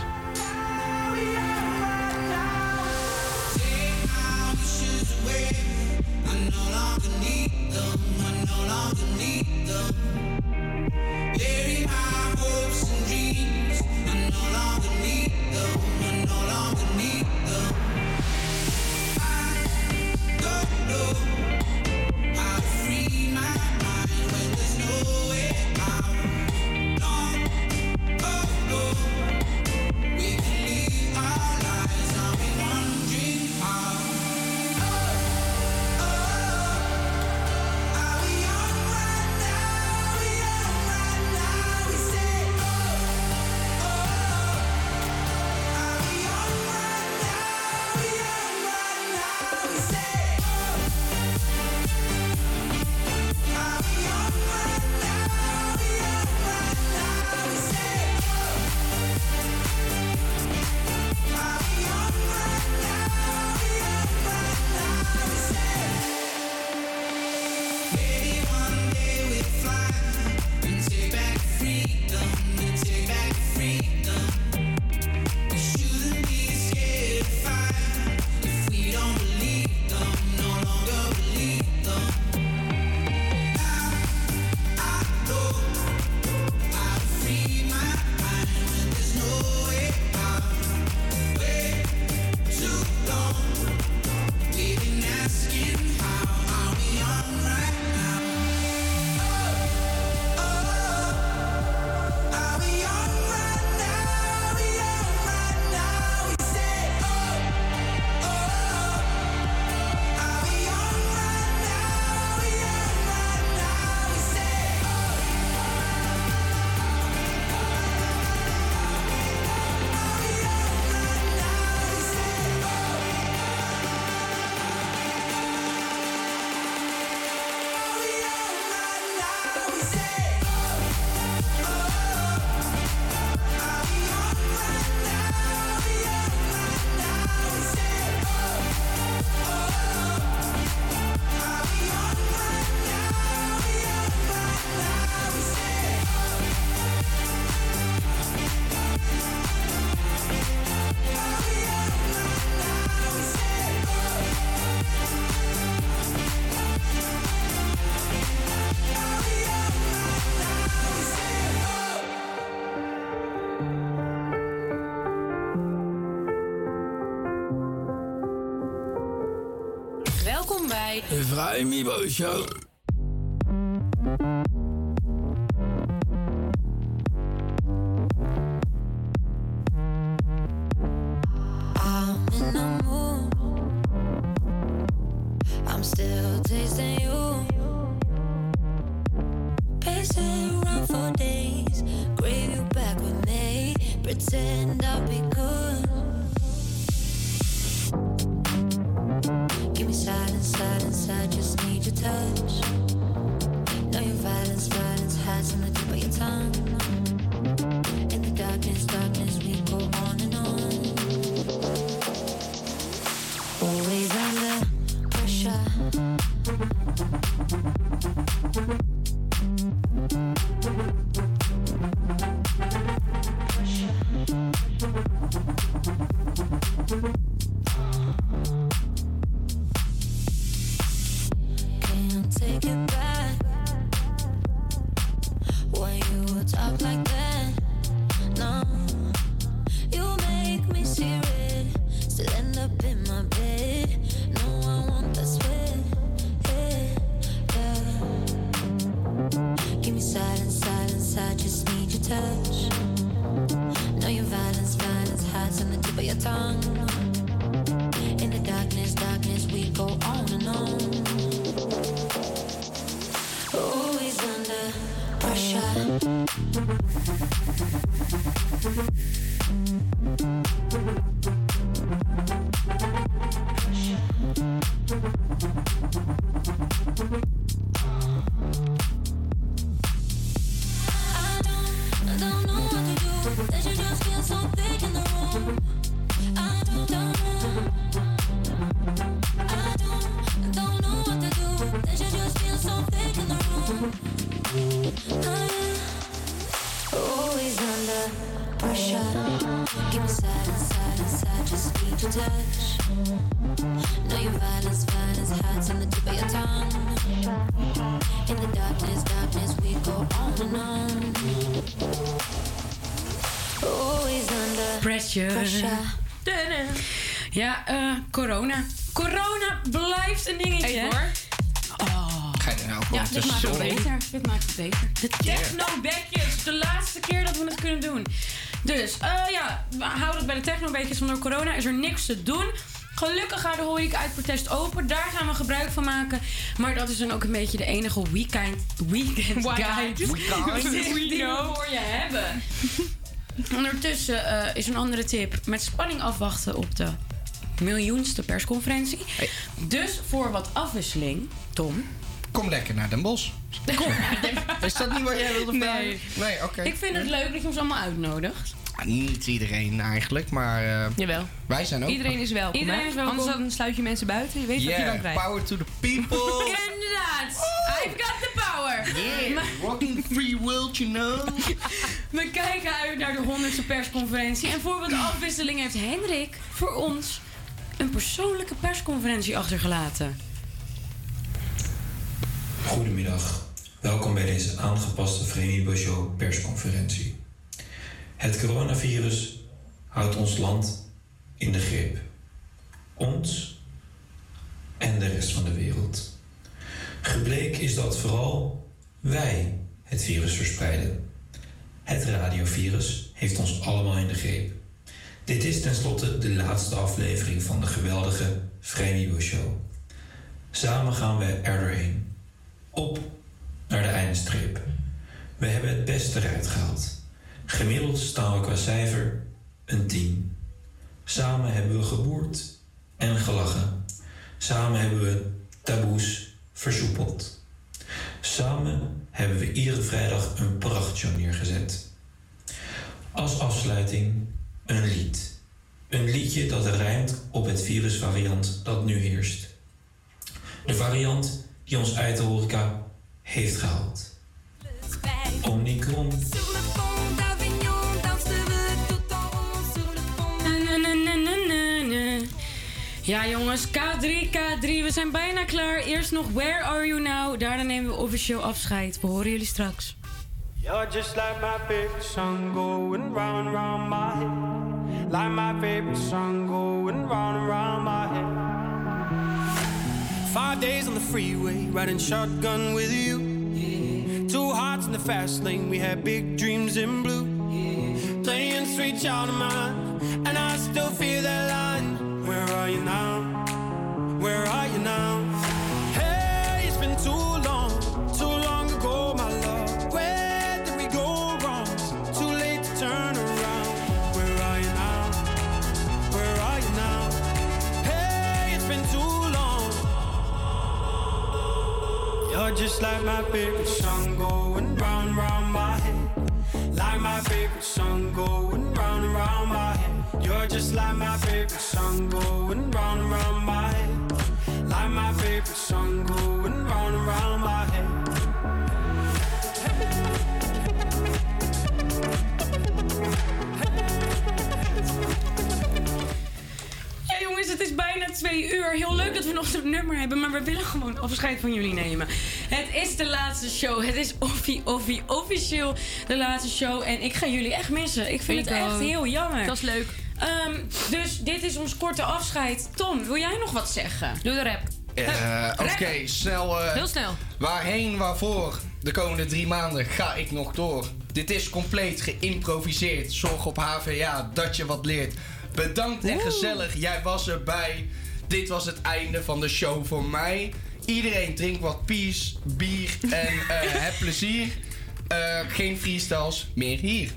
Welkom bij Want door corona is er niks te doen. Gelukkig gaat de horeca uit protest open. Daar gaan we gebruik van maken. Maar dat is dan ook een beetje de enige weekend, weekend guide die we voor je hebben. Ondertussen eh, is een andere tip. Met spanning afwachten op de miljoenste persconferentie. Dus voor wat afwisseling, Tom. Kom lekker naar Den Bosch. Is dat niet wat jij wilde vragen? Nee. Nee, oké. Ik vind het leuk dat je ons allemaal uitnodigt. Niet iedereen eigenlijk, maar eh, Jawel. wij zijn ook. Iedereen is welkom. Iedereen hè? is welkom. Anders dan sluit je mensen buiten. Je weet wat je dan Yeah, krijgt. power to the people. Inderdaad. I've got the power. Yeah, Maar rocking free world, you know. we kijken uit naar de honderdste persconferentie. En voor wat afwisseling heeft Hendrik voor ons een persoonlijke persconferentie achtergelaten. Goedemiddag, welkom bij deze aangepaste Vrenibo Show persconferentie. Het coronavirus houdt ons land in de greep. Ons en de rest van de wereld. Gebleken is dat vooral wij het virus verspreiden. Het radiovirus heeft ons allemaal in de greep. Dit is tenslotte de laatste aflevering van de geweldige Vrenibo Show. Samen gaan we er doorheen op naar de eindstreep. We hebben het beste eruit gehaald. Gemiddeld staan we qua cijfer een 10. Samen hebben we geboerd en gelachen. Samen hebben we taboes versoepeld. Samen hebben we iedere vrijdag een prachtshow neergezet. Als afsluiting een lied. Een liedje dat rijmt op het virusvariant dat nu heerst. De variant die ons uit de horeca heeft gehaald. Omnicron. Ja jongens, K3, K3, we zijn bijna klaar. Eerst nog Where Are You Now? Daarna nemen we officieel afscheid. We horen jullie straks. You're just like my favorite song going round round my head. Like my favorite song going round round my head. Five days on the freeway, riding shotgun with you. Two hearts in the fast lane, we had big dreams in blue. Playing sweet child of mine, and I still feel that line. Where are you now? Where are you now? Hey, it's been too long, too long ago, my love. Where did we go wrong? Too late to turn around. Where are you now? Where are you now? Hey, it's been too long. You're just like my favorite song going round, round my head. Like my favorite song going round round my head. You're just like my favorite song going round and round my head. Like my favorite song going going around my head. Ja, jongens, het is bijna twee uur. Heel leuk dat we nog zo'n nummer hebben, maar we willen gewoon afscheid van jullie nemen. Het is de laatste show. Het is offi, offi, officieel de laatste show. En ik ga jullie echt missen. Ik vind Ik het echt heel jammer. Dat is leuk. Ehm, dus dit is ons korte afscheid. Tom, wil jij nog wat zeggen? Doe de rap. Eh, Oké, snel. eh, Heel snel. Waarheen, waarvoor? De komende drie maanden ga ik nog door. Dit is compleet geïmproviseerd. Zorg op HVA dat je wat leert. Bedankt en gezellig, jij was erbij. Dit was het einde van de show voor mij. Iedereen drink wat peace, bier en eh, heb plezier. Eh, geen freestyles meer hier.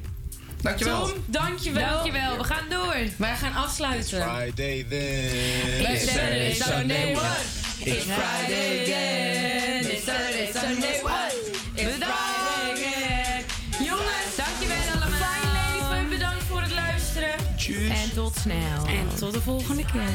Dankjewel. Tom, dankjewel. Dankjewel, we gaan door. Wij gaan afsluiten. Friday then. It's Saturday, Sunday, what? It's Friday again. It's Saturday, Sunday, what? It's Friday again. Jongens, dankjewel allemaal. Fijn leven, bedankt voor het luisteren. En tot snel. En tot de volgende keer.